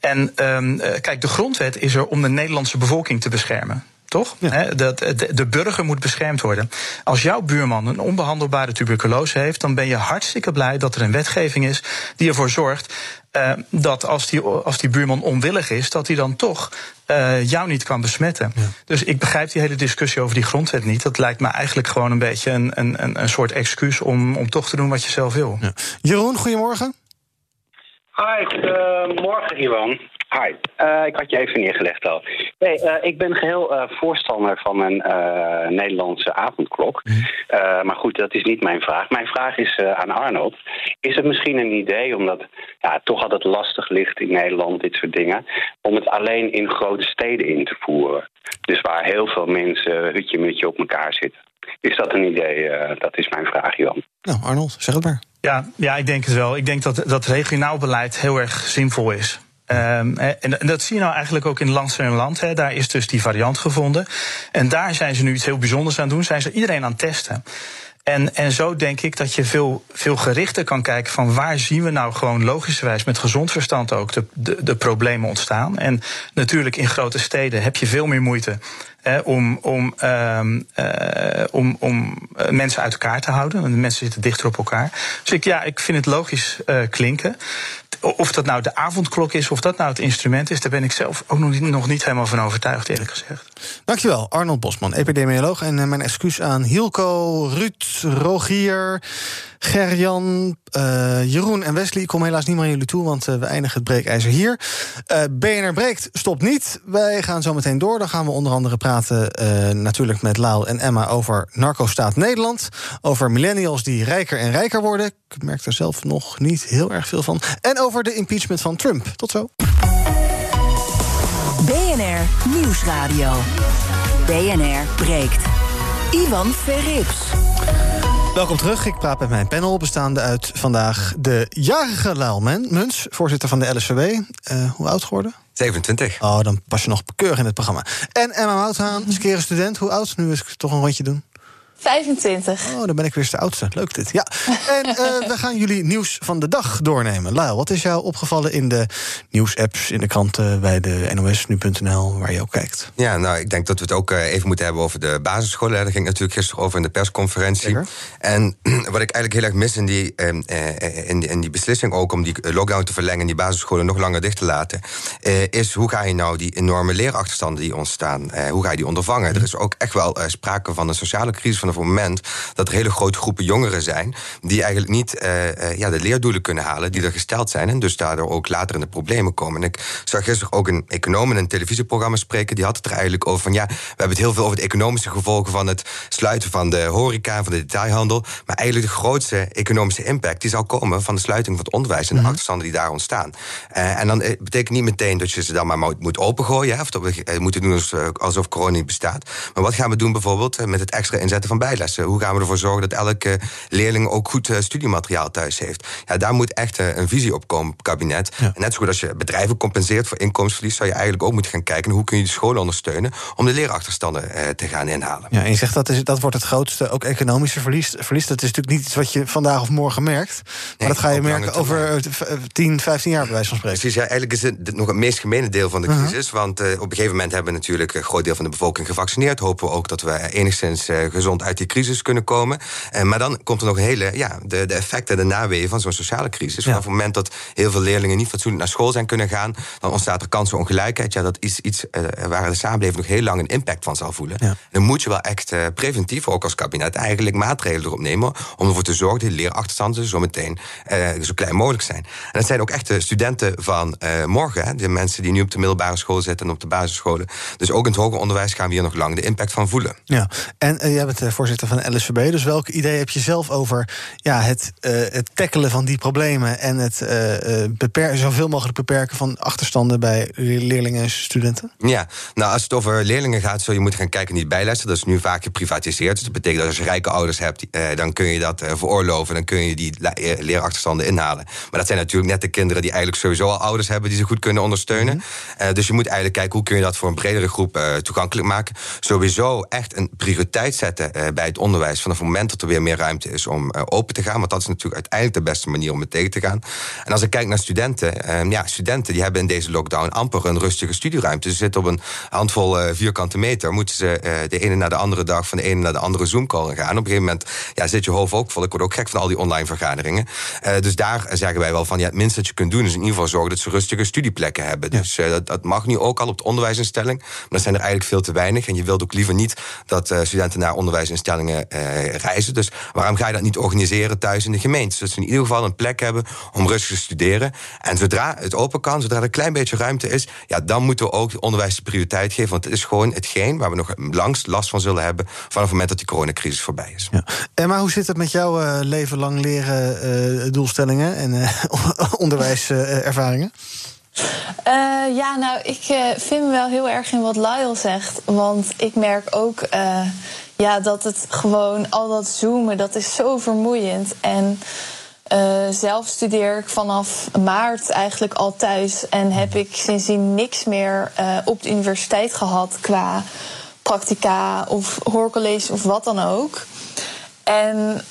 En um, kijk, de grondwet is er om de Nederlandse bevolking te beschermen. Toch? Ja. dat, de, de, burger moet beschermd worden. Als jouw buurman een onbehandelbare tuberculose heeft, dan ben je hartstikke blij dat er een wetgeving is die ervoor zorgt uh, dat als die, als die buurman onwillig is, dat hij dan toch uh, jou niet kan besmetten. Ja. Dus ik begrijp die hele discussie over die grondwet niet. Dat lijkt me eigenlijk gewoon een beetje een, een, een soort excuus om, om toch te doen wat je zelf wil. Ja. Jeroen, goedemorgen. Hi, uh, morgen Iwan. Hi, uh, ik had je even neergelegd al. Nee, uh, ik ben geheel uh, voorstander van een Nederlandse avondklok. Mm. maar goed, dat is niet mijn vraag. Mijn vraag is aan Arnold. Is het misschien een idee, omdat ja, toch altijd lastig ligt in Nederland, dit soort dingen, om het alleen in grote steden in te voeren? Dus waar heel veel mensen hutje-mutje op elkaar zitten. Is dat een idee? dat is mijn vraag, Jan. Nou, Arnold, zeg het maar. Ja, ja, ik denk het wel. Ik denk dat, dat regionaal beleid heel erg zinvol is. Um, en, en, dat zie je nou eigenlijk ook in Land en Land. Daar is dus die variant gevonden. En daar zijn ze nu iets heel bijzonders aan doen. Zijn ze iedereen aan het testen. En, en zo denk ik dat je veel, veel gerichter kan kijken van waar zien we nou gewoon logischerwijs met gezond verstand ook de, de, de problemen ontstaan. En natuurlijk in grote steden heb je veel meer moeite om, om, um, uh, om, om mensen uit elkaar te houden. Want mensen zitten dichter op elkaar. Dus ik, ja, ik vind het logisch uh, klinken. Of dat nou de avondklok is, of dat nou het instrument is, daar ben ik zelf ook nog niet, nog niet helemaal van overtuigd, eerlijk gezegd. Dankjewel, Arnold Bosman, epidemioloog. En mijn excuus aan Hielko, Ruud, Rogier, Gerjan, uh, Jeroen en Wesley. Ik kom helaas niet meer aan jullie toe, want uh, we eindigen het breekijzer hier. Uh, BNR breekt, stopt niet. Wij gaan zo meteen door. Dan gaan we onder andere praten natuurlijk met Lau en Emma over narco-staat Nederland. Over millennials die rijker en rijker worden. Ik merk er zelf nog niet heel erg veel van. En over de impeachment van Trump. Tot zo. BNR Nieuwsradio. BNR breekt. Ivan Verrips. Welkom terug. Ik praat met mijn panel, bestaande uit vandaag de jarige Laal Muns, voorzitter van de LSVB. Uh, hoe oud geworden? 27. Oh, dan pas je nog keurig in het programma. En Emma Mouthaan, skere student. Hoe oud? Nu is ik toch een rondje doen. 25. Oh, dan ben ik weer de oudste. Leuk dit. Ja. En uh, <laughs> we gaan jullie nieuws van de dag doornemen. Lyle, wat is jou opgevallen in de nieuwsapps, in de kranten, bij de NOS, nu.nl, waar je ook kijkt? Ja, nou, ik denk dat we het ook uh, even moeten hebben over de basisscholen. Daar ging natuurlijk gisteren over in de persconferentie. Zeker. En <clears throat> wat ik eigenlijk heel erg mis in die, uh, in, die, in die beslissing ook om die lockdown te verlengen en die basisscholen nog langer dicht te laten, is hoe ga je nou die enorme leerachterstanden die ontstaan, hoe ga je die ondervangen? Er is ook echt wel sprake van een sociale crisis van vanaf het moment dat er hele grote groepen jongeren zijn die eigenlijk niet uh, uh, ja, de leerdoelen kunnen halen die er gesteld zijn en dus daardoor ook later in de problemen komen. En ik zag gisteren ook een econoom in een televisieprogramma spreken, die had het er eigenlijk over van ja, we hebben het heel veel over de economische gevolgen van het sluiten van de horeca, van de detailhandel, maar eigenlijk de grootste economische impact die zal komen van de sluiting van het onderwijs en de -hmm. achterstanden die daar ontstaan. Uh, en dan betekent niet meteen dat je ze dan maar moet opengooien, of dat we moeten doen alsof corona niet bestaat. Maar wat gaan we doen bijvoorbeeld met het extra inzetten van bijlessen? Hoe gaan we ervoor zorgen dat elke leerling ook goed uh, studiemateriaal thuis heeft? Ja, daar moet echt uh, een visie op komen, kabinet. Ja. En net zo goed als je bedrijven compenseert voor inkomensverlies, zou je eigenlijk ook moeten gaan kijken hoe kun je de scholen ondersteunen om de leerachterstanden uh, te gaan inhalen. Ja, en je zegt dat, is, dat wordt het grootste, ook economische verlies. verlies. Dat is natuurlijk niet iets wat je vandaag of morgen merkt. Maar nee, dat ga je merken over 10, 15 jaar bij wijze van spreken. Precies, ja, eigenlijk is het nog het meest gemene deel van de uh-huh. crisis. -huh. Want op een gegeven moment hebben we natuurlijk een groot deel van de bevolking gevaccineerd. Hopen we ook dat we enigszins gezond uit die crisis kunnen komen. Uh, maar dan komt er nog een hele, ja, de, de effecten, de naweeën van zo'n sociale crisis. Ja. Vanaf het moment dat heel veel leerlingen niet fatsoenlijk naar school zijn kunnen gaan, dan ontstaat er kansenongelijkheid. Ja, dat is iets uh, waar de samenleving nog heel lang een impact van zal voelen. Ja. Dan moet je wel echt uh, preventief, ook als kabinet, eigenlijk maatregelen erop nemen om ervoor te zorgen dat de leerachterstanden zo meteen zo klein mogelijk zijn. En dat zijn ook echt de studenten van morgen, hè, de mensen die nu op de middelbare school zitten en op de basisscholen. Dus ook in het hoger onderwijs gaan we hier nog lang de impact van voelen. Ja, en jij bent voor voorzitter van LSVB. Dus welk idee heb je zelf over ja, het, uh, het tackelen van die problemen en het uh, beperken, zoveel mogelijk beperken van achterstanden bij leerlingen en studenten? Ja, nou als het over leerlingen gaat, zul je moeten gaan kijken die bijlessen. Dat is nu vaak geprivatiseerd. Dus dat betekent dat als je rijke ouders hebt, dan kun je dat veroorloven, dan kun je die leerachterstanden inhalen. Maar dat zijn natuurlijk net de kinderen die eigenlijk sowieso al ouders hebben die ze goed kunnen ondersteunen. Mhm. dus je moet eigenlijk kijken hoe kun je dat voor een bredere groep toegankelijk maken. Sowieso echt een prioriteit zetten bij het onderwijs vanaf het moment dat er weer meer ruimte is om uh, open te gaan. Want dat is natuurlijk uiteindelijk de beste manier om het tegen te gaan. En als ik kijk naar studenten, uh, ja, studenten die hebben in deze lockdown amper een rustige studieruimte. Ze zitten op een handvol vierkante meter. Moeten ze de ene naar de andere dag van de ene naar de andere Zoom-call gaan. Op een gegeven moment ja, zit je hoofd ook vol. Ik word ook gek van al die online vergaderingen. dus daar zeggen wij wel van ja, het minste dat je kunt doen is in ieder geval zorgen dat ze rustige studieplekken hebben. Ja. Dus dat, dat, mag nu ook al op de onderwijsinstelling. Maar dat zijn er eigenlijk veel te weinig. En je wilt ook liever niet dat studenten naar onderwijsinstellingen uh, reizen. Dus waarom ga je dat niet organiseren thuis in de gemeente? Zodat ze in ieder geval een plek hebben om rustig te studeren. En zodra het open kan, zodra er een klein beetje ruimte is, ja, dan moeten we ook onderwijs de prioriteit geven. Want het is gewoon hetgeen waar we nog langst last van zullen hebben vanaf het moment dat die coronacrisis voorbij is. Ja. Emma, hoe zit het met jouw uh, leven lang leren doelstellingen en <laughs> onderwijservaringen? Uh, ja, nou, ik uh, vind me wel heel erg in wat Lyle zegt. Want ik merk ook uh, ja, dat het gewoon, al dat zoomen, dat is zo vermoeiend. En zelf studeer ik vanaf maart eigenlijk al thuis. En heb ik sindsdien niks meer op de universiteit gehad qua practica of hoorcollege of wat dan ook. En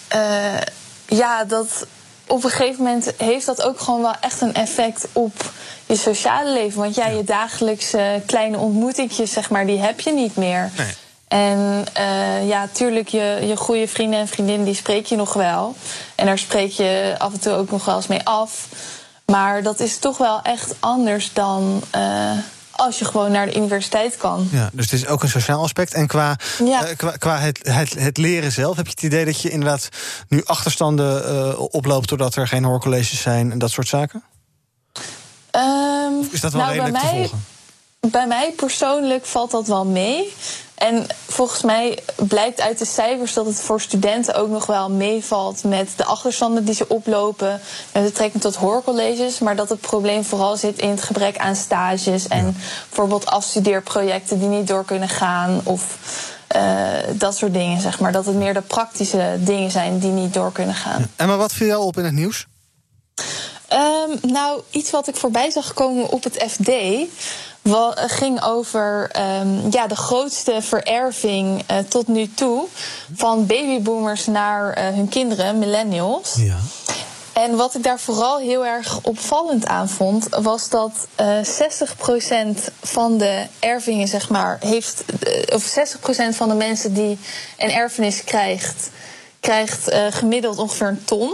ja, dat op een gegeven moment heeft dat ook gewoon wel echt een effect op je sociale leven. Want jij, ja, je dagelijkse kleine ontmoetingjes, zeg maar, die heb je niet meer. Nee. En uh, ja, tuurlijk, je, je goede vrienden en vriendinnen, die spreek je nog wel. En daar spreek je af en toe ook nog wel eens mee af. Maar dat is toch wel echt anders dan. Uh, als je gewoon naar de universiteit kan. Ja, dus het is ook een sociaal aspect. En qua, ja. uh, qua, qua het, het, het, leren zelf, heb je het idee dat je inderdaad nu achterstanden oploopt doordat er geen hoorcolleges zijn en dat soort zaken? Um, is dat wel nou, redelijk bij mij, te volgen? Bij mij persoonlijk valt dat wel mee. En volgens mij blijkt uit de cijfers dat het voor studenten ook nog wel meevalt met de achterstanden die ze oplopen met betrekking tot hoorcolleges. Maar dat het probleem vooral zit in het gebrek aan stages en ja. bijvoorbeeld afstudeerprojecten die niet door kunnen gaan. Of uh, dat soort dingen, zeg maar. Dat het meer de praktische dingen zijn die niet door kunnen gaan. Ja. En maar wat viel jou op in het nieuws? Um, nou, iets wat ik voorbij zag komen op het FD. Ging over um, ja, de grootste vererving uh, tot nu toe van babyboomers naar uh, hun kinderen, millennials. Ja. En wat ik daar vooral heel erg opvallend aan vond, was dat uh, 60% van de ervingen, zeg maar, heeft. of 60% van de mensen die een erfenis krijgt, krijgt gemiddeld ongeveer een ton.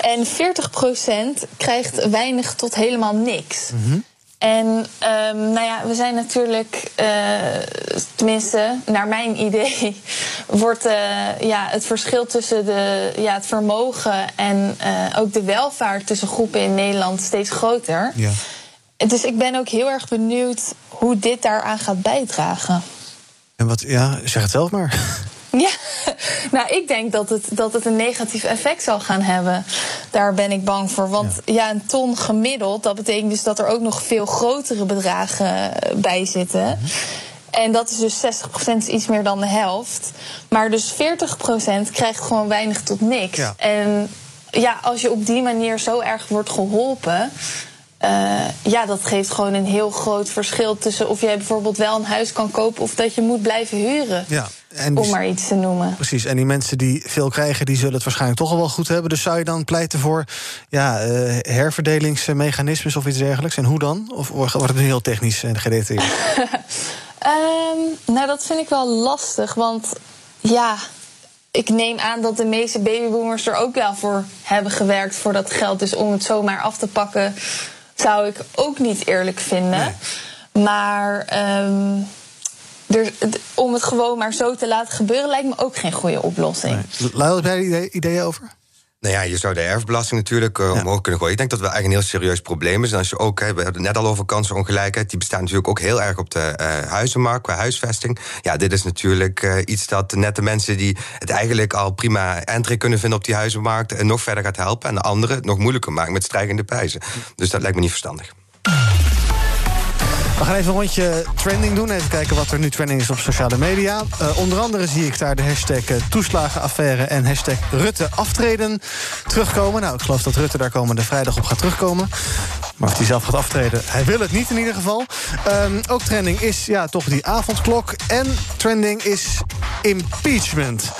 En 40% krijgt weinig tot helemaal niks. Mhm. En um, nou ja, we zijn natuurlijk, uh, tenminste, naar mijn <laughs> idee, wordt uh, ja, het verschil tussen de, ja, het vermogen en uh, ook de welvaart tussen groepen in Nederland steeds groter. Ja. Dus ik ben ook heel erg benieuwd hoe dit daaraan gaat bijdragen. En wat, ja, zeg het zelf maar. <laughs> <laughs> Ja, nou, ik denk dat het, dat het een negatief effect zal gaan hebben. Daar ben ik bang voor. Want ja. ja, een ton gemiddeld, dat betekent dus dat er ook nog veel grotere bedragen bij zitten. Mm-hmm. En dat is dus 60% is iets meer dan de helft. Maar dus 40% krijgt gewoon weinig tot niks. Ja. En ja, als je op die manier zo erg wordt geholpen. Uh, ja, dat geeft gewoon een heel groot verschil tussen of jij bijvoorbeeld wel een huis kan kopen of dat je moet blijven huren. Ja. En om maar iets te noemen. Precies, en die mensen die veel krijgen, die zullen het waarschijnlijk toch al wel goed hebben. Dus zou je dan pleiten voor ja, uh, herverdelingsmechanismes of iets dergelijks? En hoe dan? Of wordt het nu heel technisch en gedetailleerd? um, <laughs> nou, dat vind ik wel lastig, want ja, ik neem aan dat de meeste babyboomers er ook wel voor hebben gewerkt voor dat geld. Dus om het zomaar af te pakken, zou ik ook niet eerlijk vinden. Nee. Maar um, er, om het gewoon maar zo te laten gebeuren, lijkt me ook geen goede oplossing. Nee. Heb jij ideeën over? Nou ja, je zou de erfbelasting natuurlijk uh, omhoog kunnen gooien. Ik denk dat wel echt een heel serieus probleem is. En als je ook, we hebben het net al over kansenongelijkheid. Die bestaat natuurlijk ook heel erg op de uh, huizenmarkt, qua huisvesting. Ja, dit is natuurlijk uh, iets dat net de mensen die het eigenlijk al prima entry kunnen vinden op die huizenmarkt. nog verder gaat helpen. En de anderen het nog moeilijker maakt met stijgende prijzen. Dus dat lijkt me niet verstandig. We gaan even een rondje trending doen. Even kijken wat er nu trending is op sociale media. Uh, onder andere zie ik daar de hashtag uh, toeslagenaffaire en hashtag Rutte aftreden terugkomen. Nou, ik geloof dat Rutte daar komende vrijdag op gaat terugkomen. Maar of hij zelf gaat aftreden, hij wil het niet in ieder geval. Um, ook trending is ja, toch die avondklok. En trending is impeachment.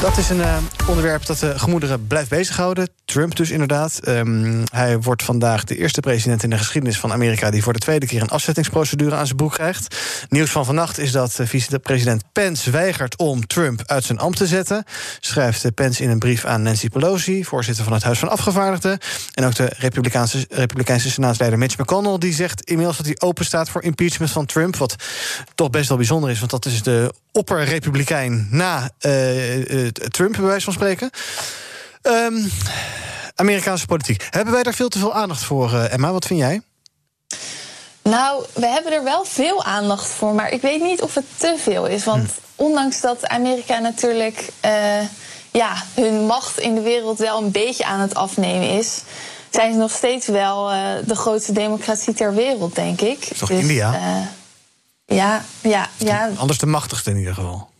Dat is een uh, onderwerp dat de gemoederen blijft bezighouden. Trump dus inderdaad. Um, hij wordt vandaag de eerste president in de geschiedenis van Amerika... die voor de tweede keer een afzettingsprocedure aan zijn boek krijgt. Nieuws van vannacht is dat vicepresident Pence weigert om Trump uit zijn ambt te zetten. Schrijft Pence in een brief aan Nancy Pelosi, voorzitter van het Huis van Afgevaardigden. En ook de Republikeinse, Republikeinse senaatsleider Mitch McConnell... die zegt inmiddels dat hij open staat voor impeachment van Trump. Wat toch best wel bijzonder is, want dat is de opperrepublikein na uh, Trump, bij wijze van spreken. Um, Amerikaanse politiek. Hebben wij daar veel te veel aandacht voor, Emma? Wat vind jij? Nou, we hebben er wel veel aandacht voor, maar ik weet niet of het te veel is. Want hm. ondanks dat Amerika natuurlijk uh, ja, hun macht in de wereld wel een beetje aan het afnemen is, zijn ze nog steeds wel uh, de grootste democratie ter wereld, denk ik. Is toch dus, India? ja, ja, ja. Anders de machtigste in ieder geval.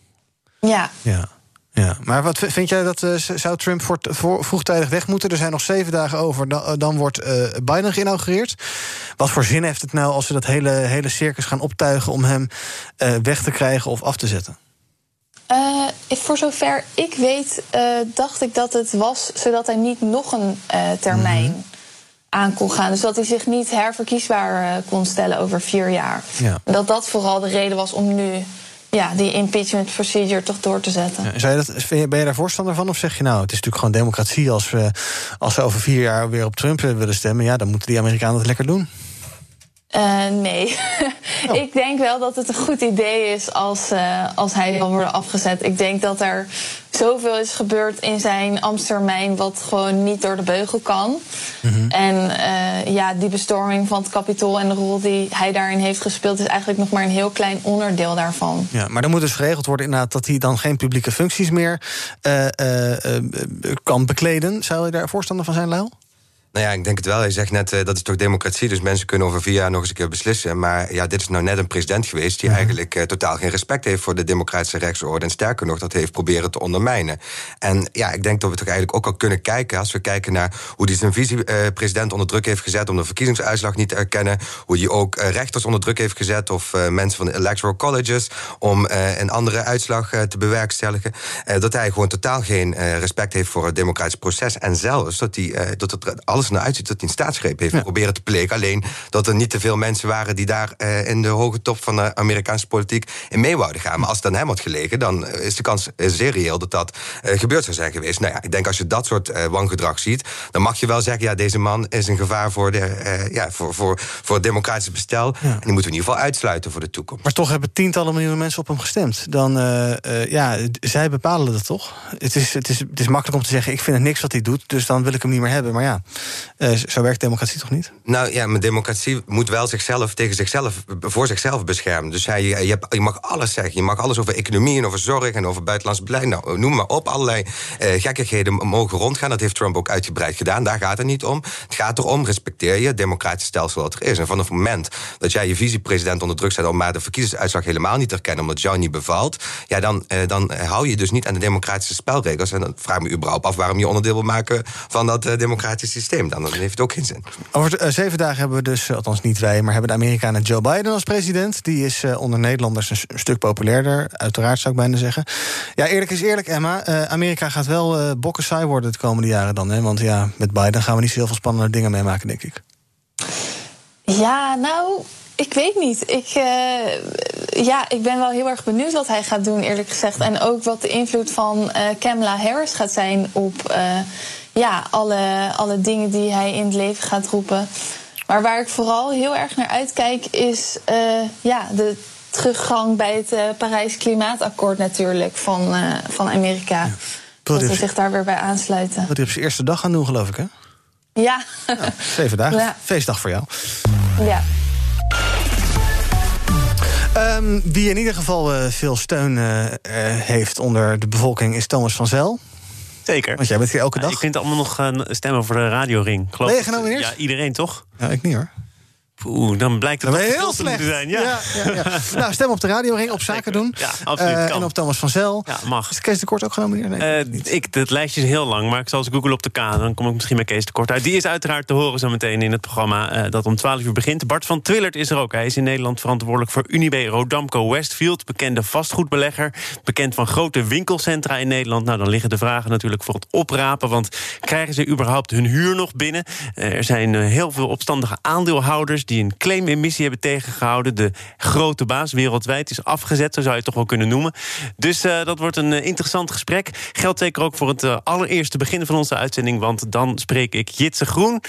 Ja. Ja. Ja, maar wat vind jij dat uh, zou Trump voor, voor, vroegtijdig weg moeten? Er zijn nog zeven dagen over, dan, dan wordt uh, Biden geïnaugureerd. Wat voor zin heeft het nou als ze dat hele, hele circus gaan optuigen om hem uh, weg te krijgen of af te zetten? voor zover ik weet, dacht ik dat het was zodat hij niet nog een termijn mm -hmm. aan kon gaan. Dus dat hij zich niet herverkiesbaar kon stellen over vier jaar. Ja. Dat dat vooral de reden was om nu ja, die impeachment procedure toch door te zetten. Ja, je dat, ben je daar voorstander van? Of zeg je nou, het is natuurlijk gewoon democratie. Als we, als we over vier jaar weer op Trump willen stemmen, ja, dan moeten die Amerikanen het lekker doen. Uh, nee. <laughs> Oh. ik denk wel dat het een goed idee is als, uh, als hij wil worden afgezet. Ik denk dat er zoveel is gebeurd in zijn ambtstermijn wat gewoon niet door de beugel kan. Mm -hmm. En uh, ja, die bestorming van het kapitool en de rol die hij daarin heeft gespeeld, is eigenlijk nog maar een heel klein onderdeel daarvan. Ja, maar dan moet dus geregeld worden inderdaad dat hij dan geen publieke functies meer kan bekleden. Zou je daar voorstander van zijn, Lau? Nou ja, ik denk het wel. Je zegt net, uh, dat is toch democratie, dus mensen kunnen over vier jaar nog eens een keer beslissen. Maar ja, dit is nou net een president geweest die mm. eigenlijk uh, totaal geen respect heeft voor de democratische rechtsorde. En sterker nog, dat heeft proberen te ondermijnen. En ja, ik denk dat we toch eigenlijk ook al kunnen kijken, als we kijken naar hoe hij zijn vicepresident onder druk heeft gezet om de verkiezingsuitslag niet te erkennen. Hoe hij ook uh, rechters onder druk heeft gezet of mensen van de electoral colleges om een andere uitslag te bewerkstelligen. dat hij gewoon totaal geen respect heeft voor het democratisch proces. En zelfs dat hij dat het alles alles naar uitziet dat hij een staatsgreep heeft ja. proberen te plegen. Alleen dat er niet te veel mensen waren die daar uh, in de hoge top van de Amerikaanse politiek in mee wouden gaan. Maar als het aan hem had gelegen, dan is de kans zeer reëel dat dat uh, gebeurd zou zijn geweest. Nou ja, ik denk als je dat soort uh, wangedrag ziet, dan mag je wel zeggen: ja, deze man is een gevaar voor, de, ja, voor, voor, voor het democratische bestel. Ja. En die moeten we in ieder geval uitsluiten voor de toekomst. Maar toch hebben tientallen miljoenen mensen op hem gestemd. Dan, ja, zij bepalen dat toch? Het is, het, is, het is makkelijk om te zeggen: ik vind het niks wat hij doet, dus dan wil ik hem niet meer hebben. Maar ja, uh, zo werkt democratie toch niet? Nou ja, maar democratie moet wel zichzelf tegen zichzelf, voor zichzelf beschermen. Dus hij, je, je mag alles zeggen. Je mag alles over economie en over zorg en over buitenlands beleid. Nou, noem maar op. Allerlei uh, gekkigheden mogen rondgaan. Dat heeft Trump ook uitgebreid gedaan. Daar gaat het niet om. Het gaat erom, respecteer je het democratisch stelsel wat er is. En van het moment dat jij je vicepresident onder druk zet om maar de verkiezingsuitslag helemaal niet te erkennen, omdat jou niet bevalt, ja, dan, uh, dan hou je dus niet aan de democratische spelregels. En dan vraag me überhaupt af waarom je onderdeel wil maken van dat democratische systeem. Dan heeft het ook geen zin. Over uh, zeven dagen hebben we dus, althans niet wij, maar hebben de Amerikanen Joe Biden als president. Die is uh, onder Nederlanders een, een, stuk populairder, uiteraard zou ik bijna zeggen. Ja, eerlijk is eerlijk, Emma. Uh, Amerika gaat wel bokken saai worden de komende jaren dan. Hè? Want ja, met Biden gaan we niet zo heel veel spannende dingen meemaken, denk ik. Ja, nou, ik weet niet. Ik, uh, ja, ik ben wel heel erg benieuwd wat hij gaat doen, eerlijk gezegd. En ook wat de invloed van uh, Kamala Harris gaat zijn op uh, ja, alle, alle dingen die hij in het leven gaat roepen. Maar waar ik vooral heel erg naar uitkijk, is ja, de teruggang bij het Parijs Klimaatakkoord natuurlijk van, van Amerika. dat we zich daar weer bij aansluiten. Wat hij op zijn eerste dag gaan doen, geloof ik, hè? Ja. Zeven dagen. Ja. Feestdag voor jou. Ja. Ehm, wie in ieder geval eh, veel steun eh, eh, heeft onder de bevolking is Thomas van Zel. Zeker. Want jij bent hier elke dag. je kunt allemaal nog stemmen voor de radioring. Geloof Ben je genomineerd? Ja, iedereen toch? Ja, ik niet hoor. Oeh, dan blijkt het Dan heel te slecht. moeten zijn. Ja. Ja, ja, ja. <laughs> nou, stem op de radioring, op zaken doen. Ja, absoluut, Eh, kan. en op Thomas van Zel. Ja, mag. Is Kees de Kort ook genomineerd? Nee. Eh, ik, het lijstje is heel lang, maar ik zal eens googlen op de K. Dan kom ik misschien bij Kees tekort uit. Die is uiteraard te horen zo meteen in het programma eh, dat om 12 uur begint. Bart van Twillert is er ook. Hij is in Nederland verantwoordelijk voor Unibe Rodamco Westfield. Bekende vastgoedbelegger. Bekend van grote winkelcentra in Nederland. Nou, dan liggen de vragen natuurlijk voor het oprapen. Want krijgen ze überhaupt hun huur nog binnen? Er zijn heel veel opstandige aandeelhouders... die een claimemissie hebben tegengehouden. De grote baas wereldwijd is afgezet, zo zou je toch wel kunnen noemen. Dus eh, dat wordt een eh, interessant gesprek. Geldt zeker ook voor het eh, allereerste begin van onze uitzending... want dan spreek ik Jitse Groen,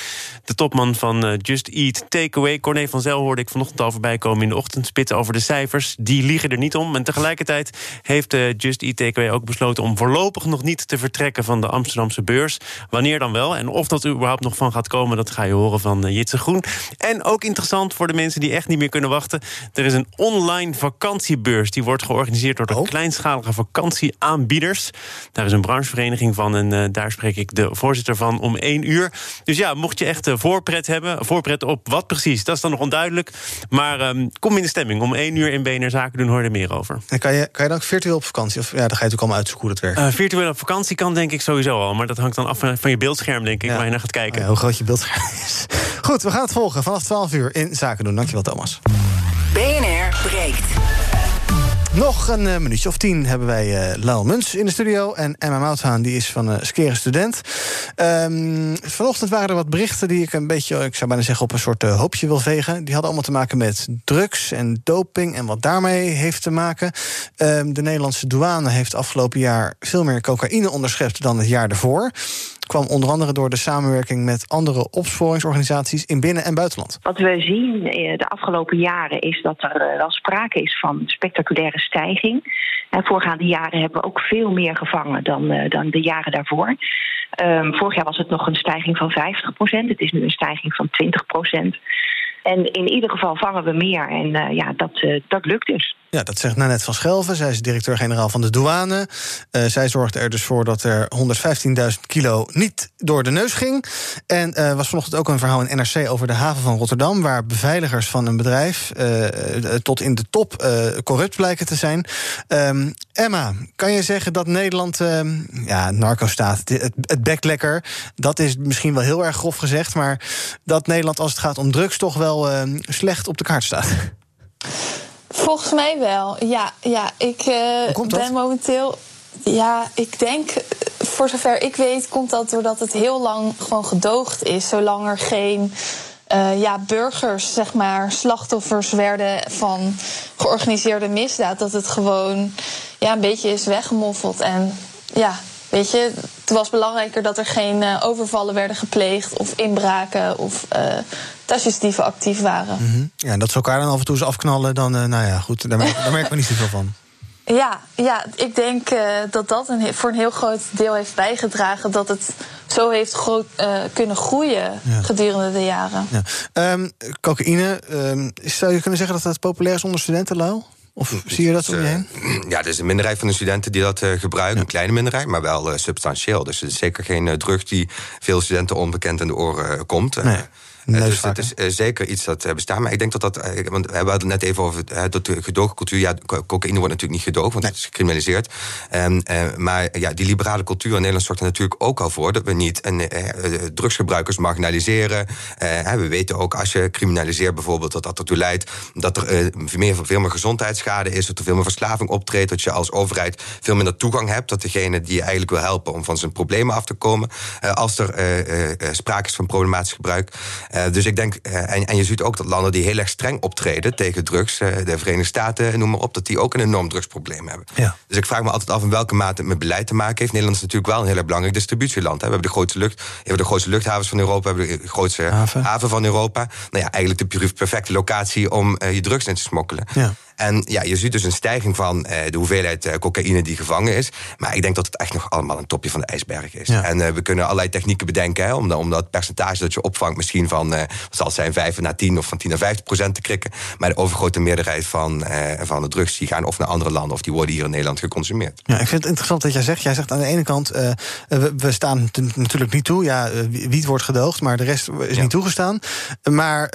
de topman van Just Eat Takeaway. Corné van Zel hoorde ik vanochtend al voorbij komen in de ochtendspits over de cijfers. Die liegen er niet om. En tegelijkertijd heeft Just Eat Takeaway ook besloten... om voorlopig nog niet te vertrekken van de Amsterdamse beurs. Wanneer dan wel? En of dat er überhaupt nog van gaat komen... dat ga je horen van Jitse Groen. En ook interessant voor de mensen die echt niet meer kunnen wachten. Er is een online vakantiebeurs. Die wordt georganiseerd door de kleinschalige vakantieaanbieders. Daar is een branchevereniging van en eh, daar spreek ik de voorzitter van om één uur. Dus ja, mocht je echt eh, voorpret hebben, voorpret op wat precies, dat is dan nog onduidelijk. Maar ehm, kom in de stemming. Om één uur in BNR Zaken doen hoor je er meer over. En kan je, kan je dan ook virtueel op vakantie? Of ja, dan ga je natuurlijk allemaal uitzoeken hoe dat werkt. Eh, virtueel op vakantie kan denk ik sowieso al. Maar dat hangt dan af van van je beeldscherm, denk ik, Ja. waar je naar gaat kijken. Ja, hoe groot je beeldscherm is. <laughs> Goed, we gaan het volgen vanaf 12 uur in Zaken doen. Dankjewel, Thomas. BNR breekt. Nog een eh, minuutje of tien hebben wij eh Lau Muns in de studio. En Emma Mouthaan, die is van eh Skeren Student. Ehm, vanochtend waren er wat berichten die ik een beetje, ik zou bijna zeggen, op een soort hoopje wil vegen. Die hadden allemaal te maken met drugs en doping en wat daarmee heeft te maken. Ehm, de Nederlandse douane heeft afgelopen jaar veel meer cocaïne onderschept dan het jaar ervoor. Kwam onder andere door de samenwerking met andere opsporingsorganisaties in binnen- en buitenland. Wat we zien eh, de afgelopen jaren is dat er eh, wel sprake is van spectaculaire stijging. En voorgaande jaren hebben we ook veel meer gevangen dan, eh, dan de jaren daarvoor. Ehm, vorig jaar was het nog een stijging van 50%. Het is nu een stijging van 20%. En in ieder geval vangen we meer. En ja, dat, dat lukt dus. Ja, dat zegt Nanette van Schelven. Zij is directeur-generaal van de douane. Eh, zij zorgde er dus voor dat er 115.000 kilo niet door de neus ging. En eh was vanochtend ook een verhaal in NRC over de haven van Rotterdam... waar beveiligers van een bedrijf eh, tot in de top corrupt blijken te zijn. Ehm, Emma, kan je zeggen dat Nederland... ehm, ja, narco-staat, het, het. Dat is misschien wel heel erg grof gezegd... maar dat Nederland als het gaat om drugs toch wel ehm, slecht op de kaart staat. Volgens mij wel. Ja, ja ik eh, ben momenteel. Ja, ik denk, eh, voor zover ik weet, komt dat doordat het heel lang gewoon gedoogd is. Zolang er geen eh, ja, burgers, zeg maar, slachtoffers werden van georganiseerde misdaad. Dat het gewoon ja, een beetje is weggemoffeld. En ja, weet je, het was belangrijker dat er geen eh, overvallen werden gepleegd of inbraken of eh tasjesdieven actief waren. Mhm. Ja, en dat ze elkaar dan af en toe eens afknallen, dan, eh, nou ja, goed, daar merken, merken we niet zoveel van. <laughs> Ja, ja ik denk dat dat een, voor een heel groot deel heeft bijgedragen dat het zo heeft groot, kunnen groeien Ja. gedurende de jaren. Ja. Ehm, cocaïne, ehm, zou je kunnen zeggen dat dat populair is onder studenten, Lau? Of zie je dat om je heen? <clears throat> Ja, er is een minderheid van de studenten die dat eh, gebruiken. Een kleine minderheid, maar wel eh, substantieel. Dus het is zeker geen eh, drug die veel studenten onbekend in de oren eh, komt. Eh, eh, dus het is eh, zeker iets dat eh, bestaat. Maar ik denk dat dat. eh, want we hadden het net even over eh, dat de gedoogcultuur. Ja, co- cocaïne wordt natuurlijk niet gedoogd, want het is gecriminaliseerd. Ehm, eh, maar ja, die liberale cultuur in Nederland zorgt er natuurlijk ook al voor dat we niet een, eh, eh, drugsgebruikers marginaliseren. Eh, we weten ook als je criminaliseert bijvoorbeeld dat dat ertoe leidt dat er eh, veel, meer, veel meer gezondheidsschade is, dat er veel meer verslaving optreedt, dat je als overheid veel minder toegang hebt, dat degene die je eigenlijk wil helpen om van zijn problemen af te komen, eh, als er eh, eh, eh, sprake is van problematisch gebruik. Eh, dus ik denk, eh, en, en je ziet ook dat landen die heel erg streng optreden tegen drugs, eh, de Verenigde Staten, noem maar op, dat die ook een enorm drugsprobleem hebben. Ja. Dus ik vraag me altijd af in welke mate het met beleid te maken heeft. Nederland is natuurlijk wel een heel erg belangrijk distributieland. Hè. We hebben de grootste, lucht, we hebben de grootste luchthavens van Europa, we hebben de grootste haven, van Europa. Nou ja, eigenlijk de perfecte locatie om je drugs in te smokkelen. Ja. En ja, je ziet dus een stijging van eh, de hoeveelheid eh, cocaïne die gevangen is. Maar ik denk dat het echt nog allemaal een topje van de ijsberg is. En eh, we kunnen allerlei technieken bedenken hè, om, dat, om dat percentage dat je opvangt misschien van, wat zal het zijn, 5 naar 10 of van 10 naar 50 procent te krikken. Maar de overgrote meerderheid van, van de drugs die gaan of naar andere landen of die worden hier in Nederland geconsumeerd. Ja, ik vind het interessant dat jij zegt. Jij zegt aan de ene kant, we, we staan natuurlijk niet toe. Ja, wiet wordt gedoogd, maar de rest is niet toegestaan. Maar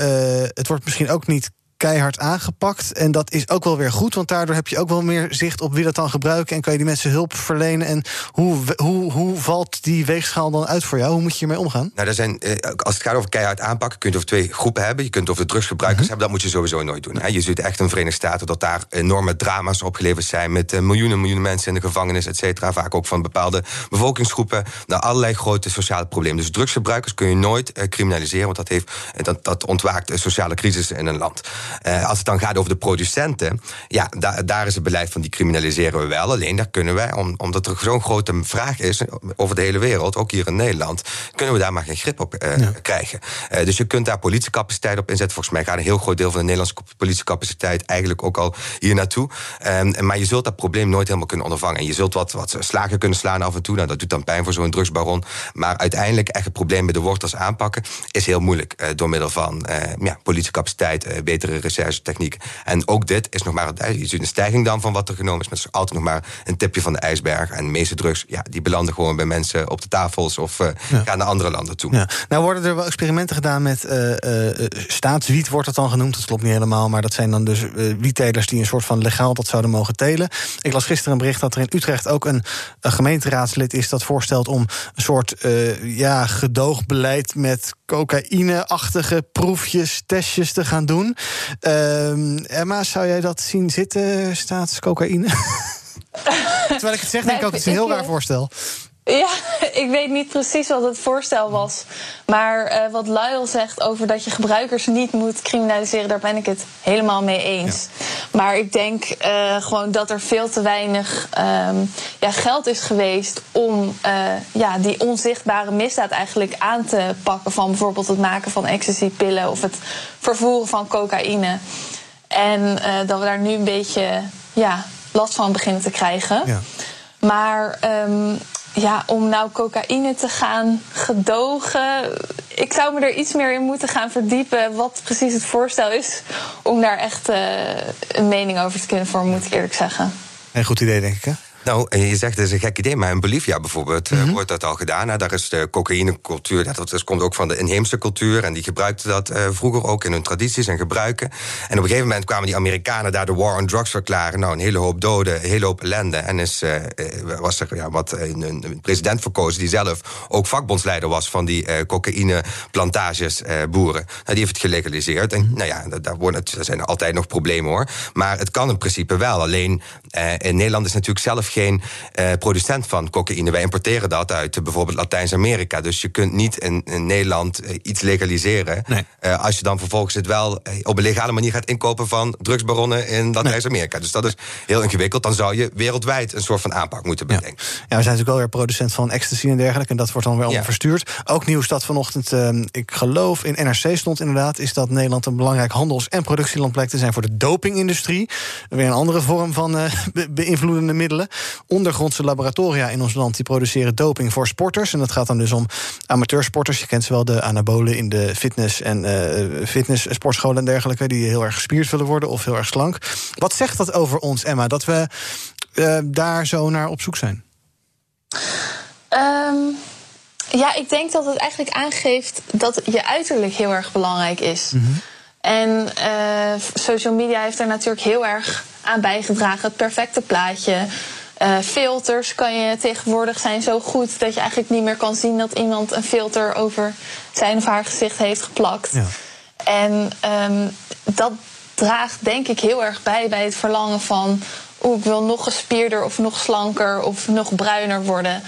het wordt misschien ook niet keihard aangepakt. En dat is ook wel weer goed, want daardoor heb je ook wel meer zicht op wie dat dan gebruiken. En kan je die mensen hulp verlenen. En hoe, hoe, hoe valt die weegschaal dan uit voor jou? Hoe moet je hiermee omgaan? Nou, er zijn, eh, als het gaat over keihard aanpakken, kun je over twee groepen hebben. Je kunt over de drugsgebruikers hebben, dat moet je sowieso nooit doen. hè. Je ziet echt in de Verenigde Staten dat daar enorme drama's opgeleverd zijn. Met eh, miljoenen, miljoenen mensen in de gevangenis, et cetera. Vaak ook van bepaalde bevolkingsgroepen. Nou, allerlei grote sociale problemen. Dus drugsgebruikers kun je nooit eh, criminaliseren, want dat, heeft, dat, dat ontwaakt een sociale crisis in een land. Eh, als het dan gaat over de producenten, ja, da- daar is het beleid van die criminaliseren we wel. Alleen daar kunnen wij, om, omdat er zo'n grote vraag is over de hele wereld, ook hier in Nederland, kunnen we daar maar geen grip op eh, krijgen. Eh, dus je kunt daar politiecapaciteit op inzetten. Volgens mij gaat een heel groot deel van de Nederlandse politiecapaciteit eigenlijk ook al hier naartoe. Ehm, maar je zult dat probleem nooit helemaal kunnen ondervangen. En je zult wat, wat slagen kunnen slaan af en toe. Nou, dat doet dan pijn voor zo'n drugsbaron. Maar uiteindelijk echt het probleem bij de wortels aanpakken is heel moeilijk. door middel van ja, politiecapaciteit, betere recherchetechnieken. En ook dit is nog maar een, je ziet een stijging dan van wat er genomen is. Maar het is altijd nog maar een tipje van de ijsberg. En de meeste drugs, ja, die belanden gewoon bij mensen op de tafels of eh, gaan naar andere landen toe. Ja. Nou worden er wel experimenten gedaan met eh, eh, staatswiet, wordt het dan genoemd. Dat klopt niet helemaal, maar dat zijn dan dus wiettelers die een soort van legaal dat zouden mogen telen. Ik las gisteren een bericht dat er in Utrecht ook een, een gemeenteraadslid is dat voorstelt om een soort ja, gedoogbeleid met cocaïne-achtige proefjes, testjes te gaan doen. Ehm, Emma, zou jij dat zien zitten, staatscocaïne? <laughs> Terwijl ik het zeg, denk ik ook, het is een heel raar voorstel. Ja, <laughs> ik weet niet precies wat het voorstel was. Maar eh, wat Lyle zegt over dat je gebruikers niet moet criminaliseren, daar ben ik het helemaal mee eens. Maar ik denk eh, gewoon dat er veel te weinig ehm, ja, geld is geweest om eh, ja, die onzichtbare misdaad eigenlijk aan te pakken. Van bijvoorbeeld het maken van ecstasy-pillen of het vervoeren van cocaïne. En dat we daar nu een beetje ja, last van beginnen te krijgen. Ja. Maar ehm, ja, om nou cocaïne te gaan gedogen. Ik zou me er iets meer in moeten gaan verdiepen. wat precies het voorstel is. om daar echt eh, een mening over te kunnen vormen, moet ik eerlijk zeggen. Een goed idee, denk ik, hè? Nou, en je zegt het is een gek idee, maar in Bolivia bijvoorbeeld Mhm. eh, wordt dat al gedaan. Nou, daar is de cocaïnecultuur, dat, dat komt ook van de inheemse cultuur. En die gebruikten dat eh, vroeger ook in hun tradities en gebruiken. En op een gegeven moment kwamen die Amerikanen daar de war on drugs verklaren. Nou, een hele hoop doden, een hele hoop ellende. En is, eh, was er ja, wat, een, een president verkozen die zelf ook vakbondsleider was van die eh cocaïneplantages eh, boeren. Nou, die heeft het gelegaliseerd. En nou ja, daar, worden, er zijn altijd nog problemen hoor. Maar het kan in principe wel. Alleen in Nederland is natuurlijk zelf geen eh, producent van cocaïne. Wij importeren dat uit eh, bijvoorbeeld Latijns-Amerika. Dus je kunt niet in, in Nederland eh, iets legaliseren. als je dan vervolgens het wel op een legale manier gaat inkopen van drugsbaronnen in Latijns-Amerika. Dus dat is heel ingewikkeld. Dan zou je wereldwijd een soort van aanpak moeten bedenken. Ja, we zijn natuurlijk wel weer producent van ecstasy en dergelijke. En dat wordt dan weer allemaal verstuurd. Ook nieuws dat vanochtend, ik geloof in NRC stond inderdaad... is dat Nederland een belangrijk handels- en productieland blijkt te zijn... voor de dopingindustrie. Weer een andere vorm van be- beïnvloedende middelen. Ondergrondse laboratoria in ons land die produceren doping voor sporters. En dat gaat dan dus om amateursporters. Je kent ze wel, de anabolen in de fitness- en eh fitness, sportscholen en dergelijke... die heel erg gespierd willen worden of heel erg slank. Wat zegt dat over ons, Emma, dat we eh, daar zo naar op zoek zijn? Ehm, ja, ik denk dat het eigenlijk aangeeft dat je uiterlijk heel erg belangrijk is. En eh, social media heeft er natuurlijk heel erg aan bijgedragen. Het perfecte plaatje. Eh, filters kan je tegenwoordig zijn zo goed dat je eigenlijk niet meer kan zien dat iemand een filter over zijn of haar gezicht heeft geplakt. En ehm, dat draagt denk ik heel erg bij bij het verlangen van... oeh, ik wil nog gespierder of nog slanker of nog bruiner worden.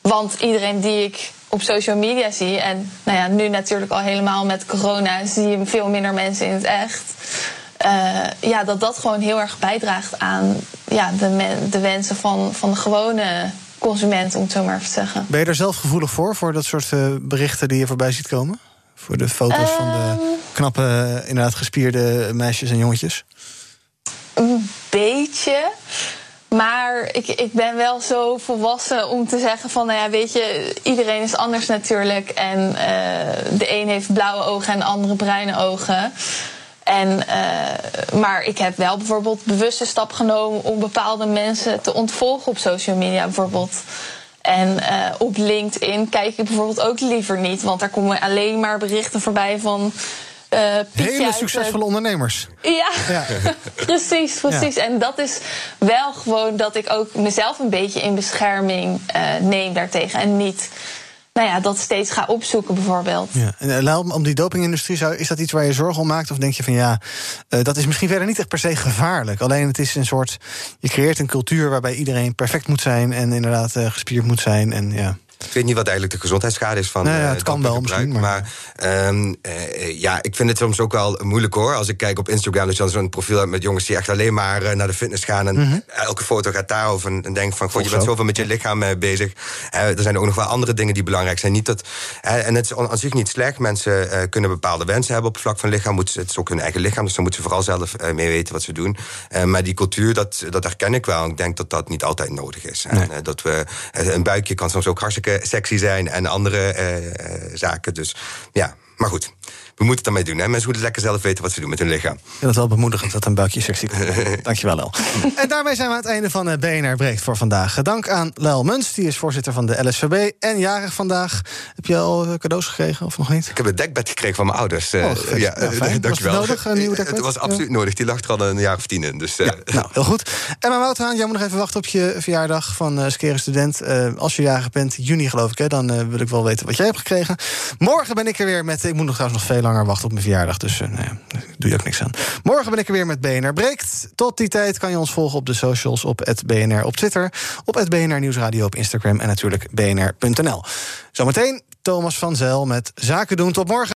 Want iedereen die ik op social media zie... en nou ja, nu natuurlijk al helemaal met corona... zie je veel minder mensen in het echt... eh, ja, dat dat gewoon heel erg bijdraagt aan ja, de, men- de wensen van, van de gewone consument, om het zo maar even te zeggen. Ben je er zelf gevoelig voor, voor dat soort eh, berichten die je voorbij ziet komen? Voor de foto's van de knappe, eh, inderdaad gespierde meisjes en jongetjes? een beetje. Maar ik, ik ben wel zo volwassen om te zeggen van, nou ja, weet je, iedereen is anders natuurlijk. En eh, de een heeft blauwe ogen en de andere bruine ogen. En, uh, maar ik heb wel bijvoorbeeld bewuste stap genomen om bepaalde mensen te ontvolgen op social media bijvoorbeeld. En uh, op LinkedIn kijk ik bijvoorbeeld ook liever niet, want daar komen alleen maar berichten voorbij van. Uh, Hele succesvolle ondernemers. Ja, ja. precies, <laughs> precies. Ja. En dat is wel gewoon dat ik ook mezelf een beetje in bescherming neem daartegen. En niet nou ja, dat steeds ga opzoeken, bijvoorbeeld. Ja. En uh, om die dopingindustrie, zou, is dat iets waar je zorgen om maakt? Of denk je van ja, uh, dat is misschien verder niet echt per se gevaarlijk. Alleen het is een soort. Je creëert een cultuur waarbij iedereen perfect moet zijn en inderdaad uh, gespierd moet zijn. En ja. Ik weet niet wat eigenlijk de gezondheidsschade is van. Nou ja, het kan wel misschien. Maar, maar um, uh, ja, ik vind het soms ook wel moeilijk hoor. Als ik kijk op Instagram, dus dan zo'n profiel hebt met jongens die echt alleen maar uh, naar de fitness gaan. En mm -hmm. elke foto gaat daarover. En denk van, god, je bent zoveel met je lichaam uh, bezig. er zijn ook nog wel andere dingen die belangrijk zijn. Niet dat, en het is aan zich niet slecht. Mensen kunnen bepaalde wensen hebben op het vlak van lichaam. Het is ook hun eigen lichaam, dus dan moeten ze vooral zelf mee weten wat ze doen. maar die cultuur, dat, dat herken ik wel. Ik denk dat dat niet altijd nodig is. Nee. En dat we, een buikje kan soms ook hartstikke sexy zijn en andere uh, zaken. Dus ja, maar goed. We moeten het ermee doen. Hè? Mensen moeten lekker zelf weten wat ze doen met hun lichaam. Ik vind het wel bemoedigend dat een buikje sexy kan <laughs> Dankjewel, Lel. en daarmee zijn we aan het einde van BNR Breekt voor vandaag. Dank aan Lel Muns, die is voorzitter van de LSVB. En jarig vandaag. Heb je al cadeaus gekregen of nog niet? Ik heb een dekbed gekregen van mijn ouders. Oh, ja, ja, fijn. <laughs> dankjewel. Was het nodig, een nieuwe dekbed? Het was absoluut ja. nodig. Die lag er al een jaar of tien in. Dus, ja, <laughs> nou, heel goed. Emma Wouthaan, jij moet nog even wachten op je verjaardag van uh, Skere Student. Uh, als je jarig bent, juni geloof ik, hè, dan uh, wil ik wel weten wat jij hebt gekregen. Morgen ben ik er weer met... Ik moet nog trouwens nog veel wachten op mijn verjaardag. Dus uh, nou ja, doe je ook niks aan. Morgen ben ik er weer met BNR Breekt. Tot die tijd kan je ons volgen op de socials, op BNR op Twitter... op het BNR Nieuwsradio op Instagram en natuurlijk bnr.nl. Zometeen Thomas van Zel met Zaken doen. Tot morgen.